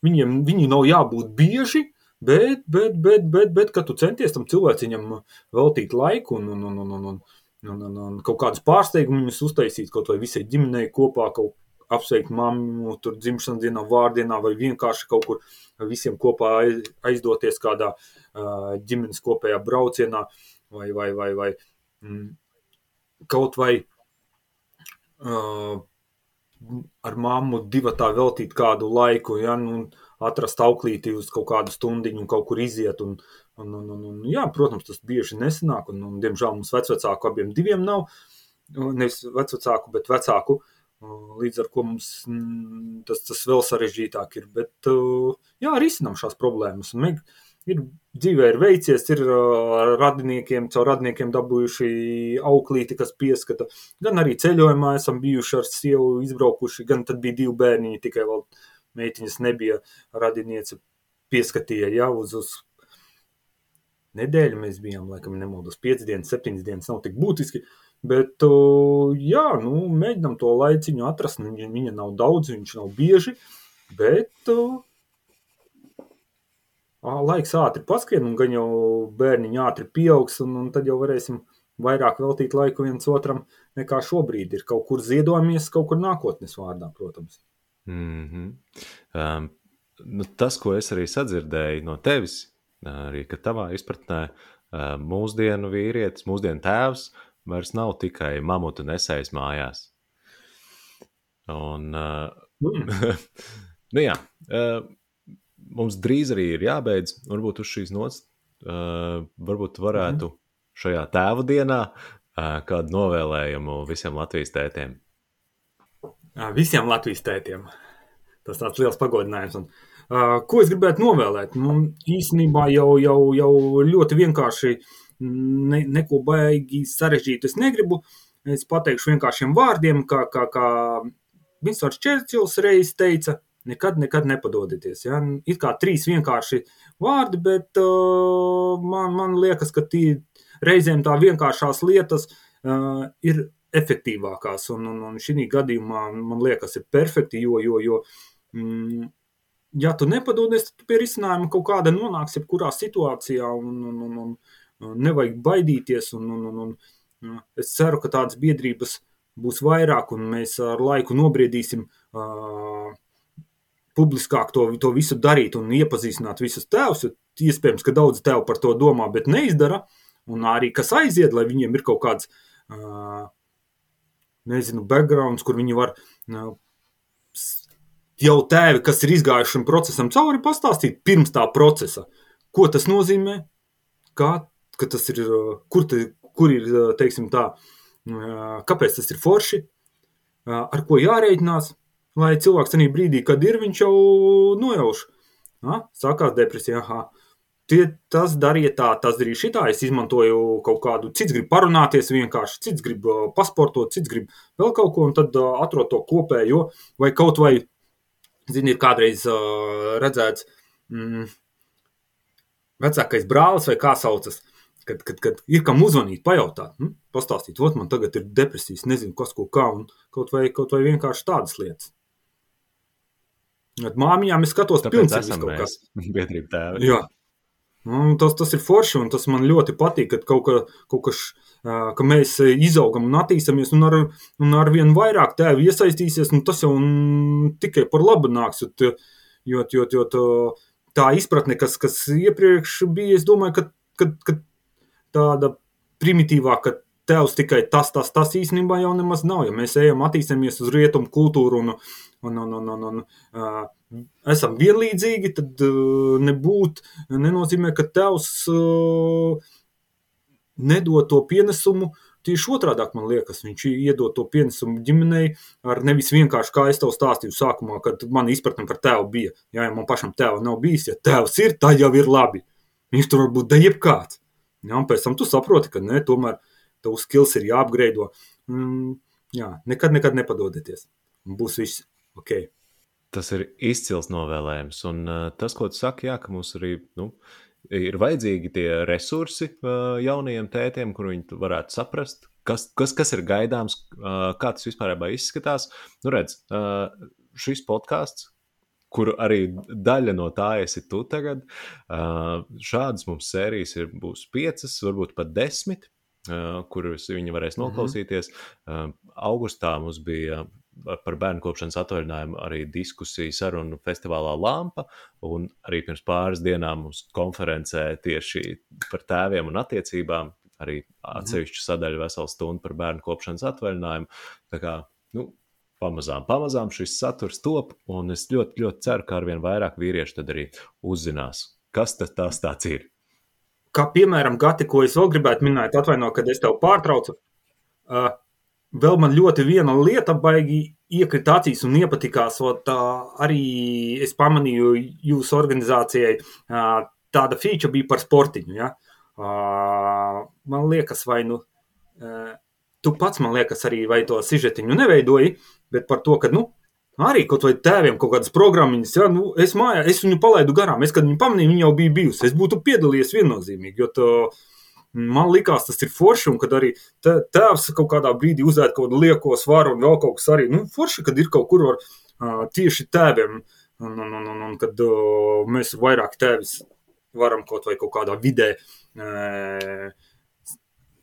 viņiem, viņi nav jābūt bieži, bet, bet, bet, bet, bet kad tu centies tam cilvēciņam veltīt laiku un, un, un, un, un, un, un, un, un kaut kādus pārsteigumus uztaisīt kaut vai visai ģimenei kopā, kaut apsveikt mammu, tur dzimšanas dienā, vārdienā vai vienkārši kaut kur visiem kopā aizdoties kādā ģimenes kopējā braucienā vai, vai, vai, vai mm, kaut vai uh, ar mammu divatā veltīt kādu laiku, ja, nu, atrast auklīti uz kaut kādu stundiņu un kaut kur iziet. Un, un, un, un, un, jā, protams, tas bieži nesanāk, un, un diemžēl mums vecvecāku abiem diviem nav, nevis vecvecāku, bet vecāku, līdz ar ko mums tas, tas vēl sarežģītāk ir. Bet, jā, risinām šās problēmas. Un, ir dzīvē ir veicies, ir uh, radiniekiem, caur radiniekiem dabūjuši auklīti, kas pieskata. Gan arī ceļojumā esam bijuši ar sievu izbraukuši, gan tad bija divi bērniņi, tikai vēl meitiņas nebija. Radiniece pieskatīja, ja, uz, uz nedēļu mēs bijām, laikam nemaldos, 5 dienas, 7 dienas nav tik būtiski, bet, jā, nu, mēģinam to laiciņu atrast, nu, viņa nav daudz, viņš nav bieži, bet laiks ātri paskrien, un gan jau bērniņi ātri pieaugs, un, un tad jau varēsim vairāk veltīt laiku viens otram nekā šobrīd ir. Kaut kur ziedojamies, kaut kur nākotnes vārdā, protams. Mm -hmm. um, nu, tas, ko es arī sadzirdēju no tevis, arī tavā izpratnē, uh, mūsdienu vīrietis, mūsdienu tēvs vairs nav tikai mamutu nesējis mājās. Un, uh, mm. nu jā, uh, mums drīz arī ir jābeidz, varbūt uz šīs nots, uh, varbūt varētu mm. šajā tēva dienā uh, kādu novēlējumu visiem Latvijas tētiem. Visiem Latvijas tētiem. Tas tāds liels pagodinājums. Un, uh, ko es gribētu novēlēt? Nu, īstenībā jau, jau, jau ļoti vienkārši ne, neko baigi sarežģītu es negribu. Es pateikšu vienkāršiem vārdiem, kā, kā, kā Vinsons Čērčils reiz teica, nekad, nekad nepadodieties. Ja? Ir kā trīs vienkārši vārdi, bet uh, man, man liekas, ka tī, reizēm tā vienkāršās lietas uh, ir efektīvākās. Un, un, un šī gadījumā man liekas, ir perfekti, jo, jo, jo mm, ja tu nepadodies, tad tu pie risinājuma kaut kāda nonāks jebkurā situācijā un, un, un, un nevajag baidīties. Un, un, un, un, es ceru, ka tādas biedrības būs vairāk un mēs ar laiku nobriedīsim uh, publiskāk to, to visu darīt un iepazīstināt visus tēvus. Iespējams, ka daudz tev par to domā, bet neizdara. Un arī kas aiziet, lai viņiem ir kaut kāds uh, nezinu, backgrounds, kur viņi var jau tēvi, kas ir izgājuši šim procesam cauri, pastāstīt pirms tā procesa, ko tas nozīmē, kā, tas ir, kur, te, kur ir, teiksim tā, kāpēc tas ir forši, ar ko jārēķinās, lai cilvēks tajā brīdī, kad ir, viņš jau nojauš. Sākās depresija, aha, Tie, tas darīja tā, tas darīja šitā. Es izmantoju kaut kādu, cits grib parunāties vienkārši, cits grib uh, pasportot, cits grib vēl kaut ko, un tad uh, atrod to kopējo, vai kaut vai, zini, ir kādreiz uh, redzēts, mm, vecākais brālis vai kā saucas, kad, kad, kad ir kam uzvanīt, pajautāt, hm, pastāstīt, ot, man tagad ir depresijas, nezinu, kas ko kā, un kaut vai, kaut vai vienkārši tādas lietas. Bet māmiņām es skatos, Tāpēc esam kaut kas. Biedrība tēvi. Jā. Nu, tas, tas ir forši, un tas man ļoti patīk, ka kaut, ka, kaut kas, ka mēs izaugam un attīstāmies, un ar, un ar vien vairāk tēvi iesaistīsies, un tas jau tikai par labu nāks. Jo, jo, jo, jo tā, tā izpratne, kas, kas iepriekš bija, es domāju, ka, ka, ka tāda primitīvāka tēvs tikai tas, tas, tas īstenībā jau nemaz nav. Ja mēs ejam, attīstāmies uz rietumu kultūru un, un, un, un, un, un uh, esam vienlīdzīgi, tad uh, nebūt nenozīmē, ka tevs uh, nedod to pienesumu. Tieši otrādi man liekas, viņš iedod to pienesumu ģimenei ar nevis vienkārši, kā es tev stāstīju sākumā, kad man izpratne par tēvu bija. Jā, ja man pašam tēva nav bijis, ja tēvs ir, tad jau ir labi. Viņš tur var būt jebkāds. Jā, un pēc tam tu saproti, ka ne, tomēr tavs skills ir jāapgreido. Mm, jā, nekad, nekad nepadodieties. Būs viss ok. Tas ir izcils novēlējums. Un uh, tas, ko tu saki, jā, ka mums arī nu, ir vajadzīgi tie resursi uh, jaunajiem tētiem, kur viņi varētu saprast, kas, kas, kas ir gaidāms, uh, kā tas vispār izskatās. Nu, redz, uh, šis podkāsts, kur arī daļa no tā esi tu tagad. Uh, šādas mums sērijas ir, būs piecas, varbūt pat desmit, uh, kuras viņi varēs mhm. noklausīties. Mm -hmm. augustā mums bija par bērnu kopšanas atvaļinājumu arī diskusiju sarunu festivālā Lampa, un arī pirms pāris dienām mums konferencē tieši par tēviem un attiecībām, arī atsevišķu sadaļu veselu stundu par bērnu kopšanas atvaļinājumu. Tā kā, nu, pamazām, pamazām šis saturs top, un es ļoti, ļoti ceru, ka arvien vairāk vīriešu tad arī uzzinās, kas tas tāds ir. Kā piemēram, Gati, ko es vēl gribētu minēt, atvaino, kad es tev pārtraucu. Uh, Vēl man ļoti viena lieta baigi iekrita acīs un iepatikās. Ot, arī es pamanīju jūsu organizācijai tāda feature bija par sportiņu. Ja? Man liekas, vai nu tu pats, man liekas, arī to sižetiņu neveidoji, bet par to, ka, nu, arī kaut vai tēviem kaut kādas programmas, ja, nu, es mājā, es viņu palaidu garām, es, kad viņu pamanīju, viņa jau bija bijusi, es būtu piedalījies viennozīmīgi, jo to, uh, Man liekas, tas ir forši, un kad arī tēvs kaut kādā brīdī uzēd kaut kādu lieko svaru un vēl kaut kas arī. Nu, forši, kad ir kaut kur var, uh, tieši tēviem, un, un, un, un, un kad uh, mēs vairāk tēvis varam kaut vai kaut kādā vidē, uh,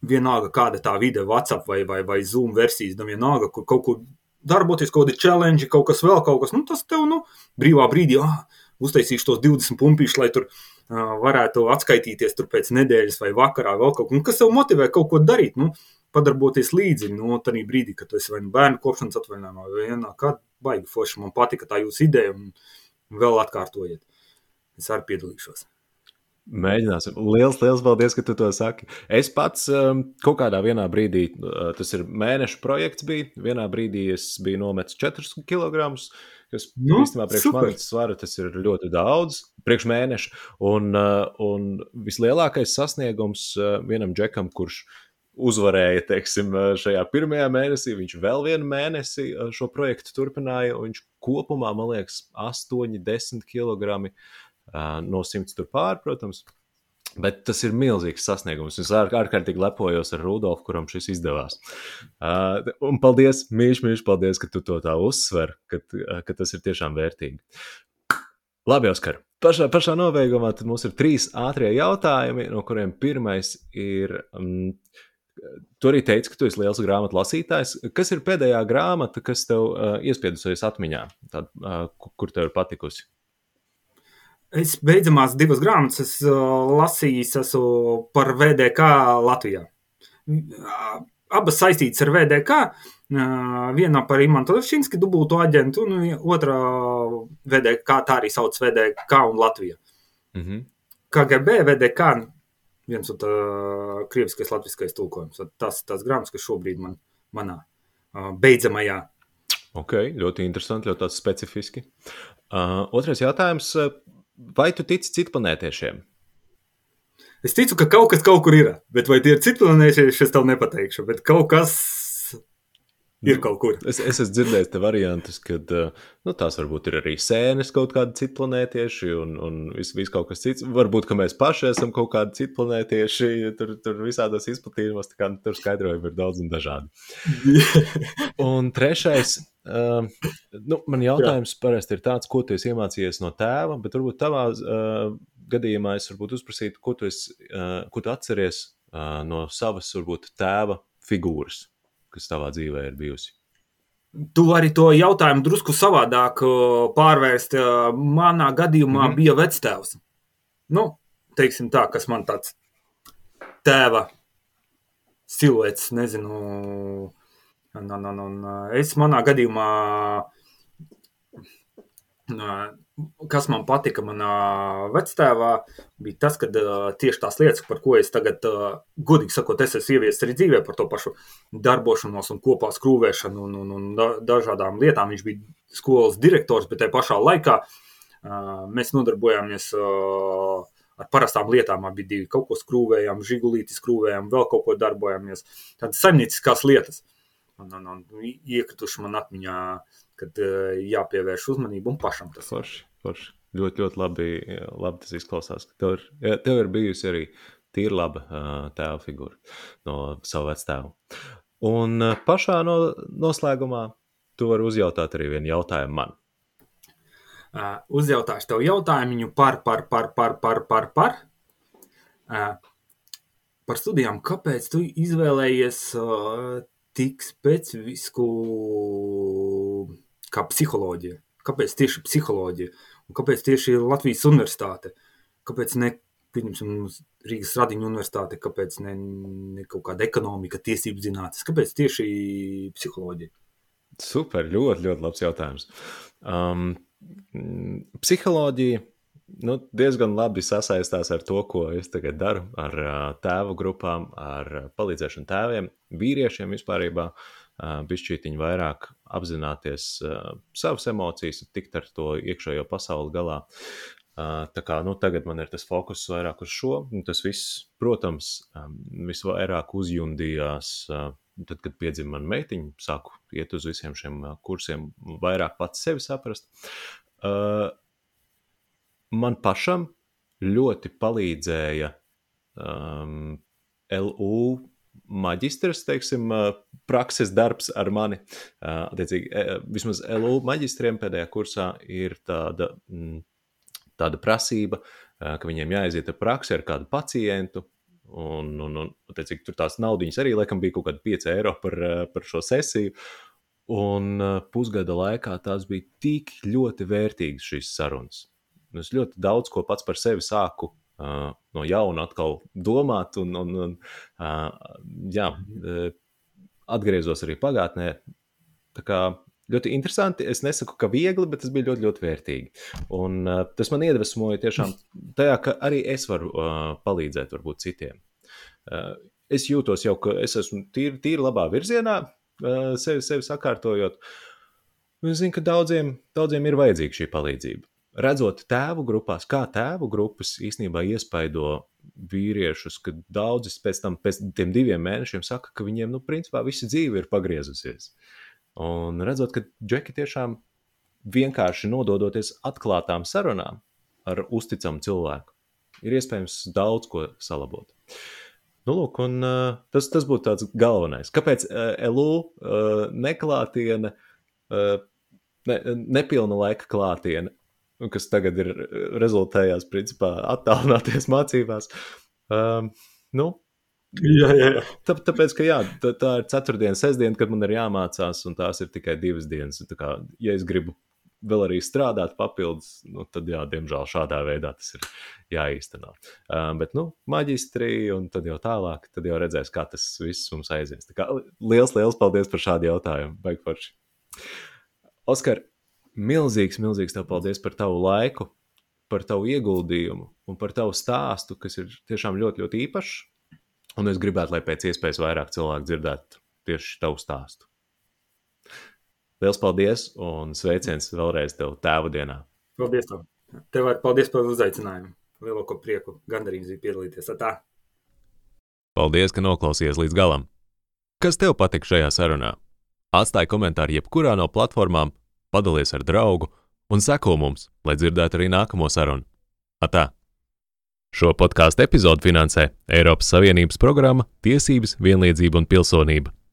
vienalga kāda tā vide, WhatsApp vai, vai, vai Zoom versijas, nu vienalga, kur kaut kur darboties, kaut kādi challenge, kaut kas vēl, kaut kas, nu, tas tev, nu, brīvā brīdī, ah, uztaisīšu tos 20 pumpīšus, lai tur uh, varētu atskaitīties tur pēc nedēļas vai vakarā vēl kaut ko, nu, kas tev motivē kaut ko darīt, nu, padarboties līdzi, nu, tādā brīdī, kad tu esi vai nu bērnu kopšanas atvaļinājumā, vai vienā, kā baigi forši, man patika tā jūsu ideja, un vēl atkārtojiet. Es arī piedalīšos. Mēģināsim. Lielas, liels paldies, ka tu to saki. Es pats um, kaut kādā brīdī, uh, tas ir mēneša projekts, bija. Vienā brīdī es biju nometis 4 kg. Kas nu, īstenībā priekš manis svara tas ir ļoti daudz, priekš mēneša. Un, uh, un vislielākais sasniegums uh, vienam džekam, kurš uzvarēja teiksim, šajā pirmajā mēnesī, viņš vēl vienu mēnesi šo projektu turpināja. Viņš kopumā, man liekas, 8, 10 kg no simts tur pāri, protams. Bet tas ir milzīgs sasniegums. Es ārkārtīgi lepojos ar Rudolfu, kuram šis izdevās. Uh, un paldies, mīļš, mīļš, paldies, ka tu to tā uzsver, ka, ka tas ir tiešām vērtīgi. Labi, Oskar. Pašā, pašā nobeigumā mums ir trīs ātrie jautājumi, no kuriem pirmais ir. Um, Tu arī teici, ka tu esi liels grāmatu lasītājs. Kas ir pēdējā grāmata, kas tev uh, iespiedusies atmiņā, tād, uh, kur tev ir patikusi? Es beidzamās divas grāmatas es, uh, lasīju esmu par VDK Latvijā. Abas saistītas ar VDK. Uh, viena par Imantu Levšinski dubultu aģentu, un otra VDK, tā arī sauc VDK un Latvija. Mm -hmm. KGB, VDK, viens un tā krieviskais latviskais tulkojums. Tas tās grāmatas, kas šobrīd man, manā uh, beidzamajā. Ok, ļoti interesanti, ļoti specifiski. Uh, otrais jautājums vai tu tici citplanētiešiem? Es ticu, ka kaut kas kaut kur ir, bet vai tie ir citplanētieši, es tev nepateikšu. Bet kaut kas ir kaut kur. Es, es esmu dzirdējis te variantus, ka nu, tās varbūt ir arī sēnes kaut kādi citplanētieši un, un viss vis kaut kas cits. Varbūt, ka mēs paši esam kaut kādi citplanētieši, tur, tur visādos izplatījumos, tā kā nu, tur skaidrojumi ir daudz un dažādi. un trešais Uh, nu, man jautājums parasti ir tāds, ko tu iemācījies no tēva, bet varbūt tavā uh, gadījumā es varbūt uzprasītu, ko tu, esi, uh, ko tu atceries uh, no savas varbūt, tēva figūras, kas tavā dzīvē ir bijusi. Tu vari to jautājumu drusku savādāk pārvērst. Manā gadījumā mm -hmm. bija vectēvs. Nu, teiksim tā, kas man tāds tēva siluets, nezinu, Un, un, un, un es manā gadījumā, kas man patika manā vectēvā, bija tas, ka tieši tās lietas, par ko es tagad, godīgi sakot, es esmu ieviesis arī dzīvē par to pašu darbošanos un kopā skrūvēšanu un, un, un dažādām lietām. Viņš bija skolas direktors, bet tajā pašā laikā mēs nodarbojāmies ar parastām lietām. Abi divi kaut ko skrūvējām, žigulīti skrūvējām, vēl kaut ko darbojāmies. Tādas saimnieciskās lietas. Un, un, un iekrituši man atmiņā, kad uh, jāpievērš uzmanība un pašam tas forši, forši. Ļoti, ļoti labi, labi tas izklausās. Tev ir, tev ir bijusi arī tīra laba uh, tēva figūra no sava vectēva. Un uh, pašā no, noslēgumā tu vari uzjautāt arī vienu jautājumu man. Uh, uzjautāšu tev jautājumu par, par, par, par, par, par, par. Uh, par studijām. Kāpēc tu izvēlējies uh, tik specifisku kā psiholoģija. Kāpēc tieši psiholoģija? Un kāpēc tieši Latvijas universitāte? Kāpēc ne pieņemsim, Rīgas Radiņu universitāte, kāpēc ne, ne kaut kāda ekonomika, tiesību zinātnes, kāpēc tieši psiholoģija? Super, ļoti, ļoti labs jautājums. Um, psiholoģija nu, diezgan labi sasaistās ar to, ko es tagad daru ar tēvu grupām, ar palīdzēšanu tēviem, vīriešiem vispār. Bišķītiņi vairāk apzināties savas emocijas, tikt ar to iekšējo pasauli galā. Tā kā nu, tagad man ir tas fokus vairāk uz šo, un tas viss, protams, visvairāk uzjundījās. Tad, kad piedzima mana meitiņa, sāku iet uz visiem šiem kursiem, vairāk pats sevi saprast. Uh, man pašam ļoti palīdzēja um, LU maģistrs, teiksim, uh, prakses darbs ar mani. Uh, attiecīgi, uh, vismaz LU maģistriem pēdējā kursā ir tāda, mm, tāda prasība, uh, ka viņiem jāaiziet ar praksi ar kādu pacientu. Un, un, un attiecīgi, tur tās naudas arī laikam bija kaut kāda 5 eiro par, par šo sesiju. Un pusgada laikā tās bija tik ļoti vērtīgas šīs sarunas. Es ļoti daudz ko pats par sevi sāku uh, no jauna atkal domāt, un, un, un uh, jā, atgriezos arī pagātnē. Tā kā ļoti interesanti. Es nesaku, ka viegli, bet tas bija ļoti, ļoti vērtīgi. Un, uh, tas man iedvesmoja tiešām tajā, ka arī es varu uh, palīdzēt varbūt citiem. Uh, es jūtos jau, ka es esmu tīri, tīri labā virzienā, uh, sevi, sevi sakārtojot. Es zinu, ka daudziem, daudziem ir vajadzīga šī palīdzība. Redzot tēvu grupās, kā tēvu grupas īstenībā iespaido vīriešus, ka daudzi pēc tam, pēc tiem diviem mēnešiem, saka, ka viņiem, nu, principā, visa dzīve ir pagriezusies. Un redzot, ka džeki tiešām vienkārši nododoties atklātām sarunām ar uzticamu cilvēku, ir iespējams daudz ko salabot. Nu, lūk, un, uh, tas, tas būtu tāds galvenais. Kāpēc uh, LU uh, neklātiene, uh, ne, nepilna laika klātiene, kas tagad ir rezultējās principā attālināties mācībās, uh, nu, Jā, jā, jā. Tā, tāpēc, ka jā, tā, tā ir ceturtdiena, sestdiena, kad man ir jāmācās, un tās ir tikai divas dienas. Tā kā, ja es gribu vēl arī strādāt papildus, nu, tad, jā, diemžēl šādā veidā tas ir jāīsteno. Uh, bet, nu, maģistrija, un tad jau tālāk, tad jau redzēs, kā tas viss mums aizies. Tā kā liels, liels paldies par šādu jautājumu. Baigforši. Oskar, milzīgs, milzīgs tev paldies par tavu laiku, par tavu ieguldījumu un par tavu stāstu, kas ir tiešām ļoti, ļoti īpašs. Un es gribētu, lai pēc iespējas vairāk cilvēku dzirdētu tieši tavu stāstu. Lielas paldies un sveiciens vēlreiz tev tēva dienā. Paldies tev. Tev arī paldies par uzaicinājumu. Lielāko prieku, gandarījums bija piedalīties. Tā. Paldies, ka noklausījies līdz galam. Kas tev patika šajā sarunā? Atstāj komentāru jebkurā no platformām, padalies ar draugu un seko mums, lai dzirdētu arī nākamo sarunu. Atā! Šo podkāstu epizodu finansē Eiropas Savienības programma Tiesības, vienlīdzība un pilsonība.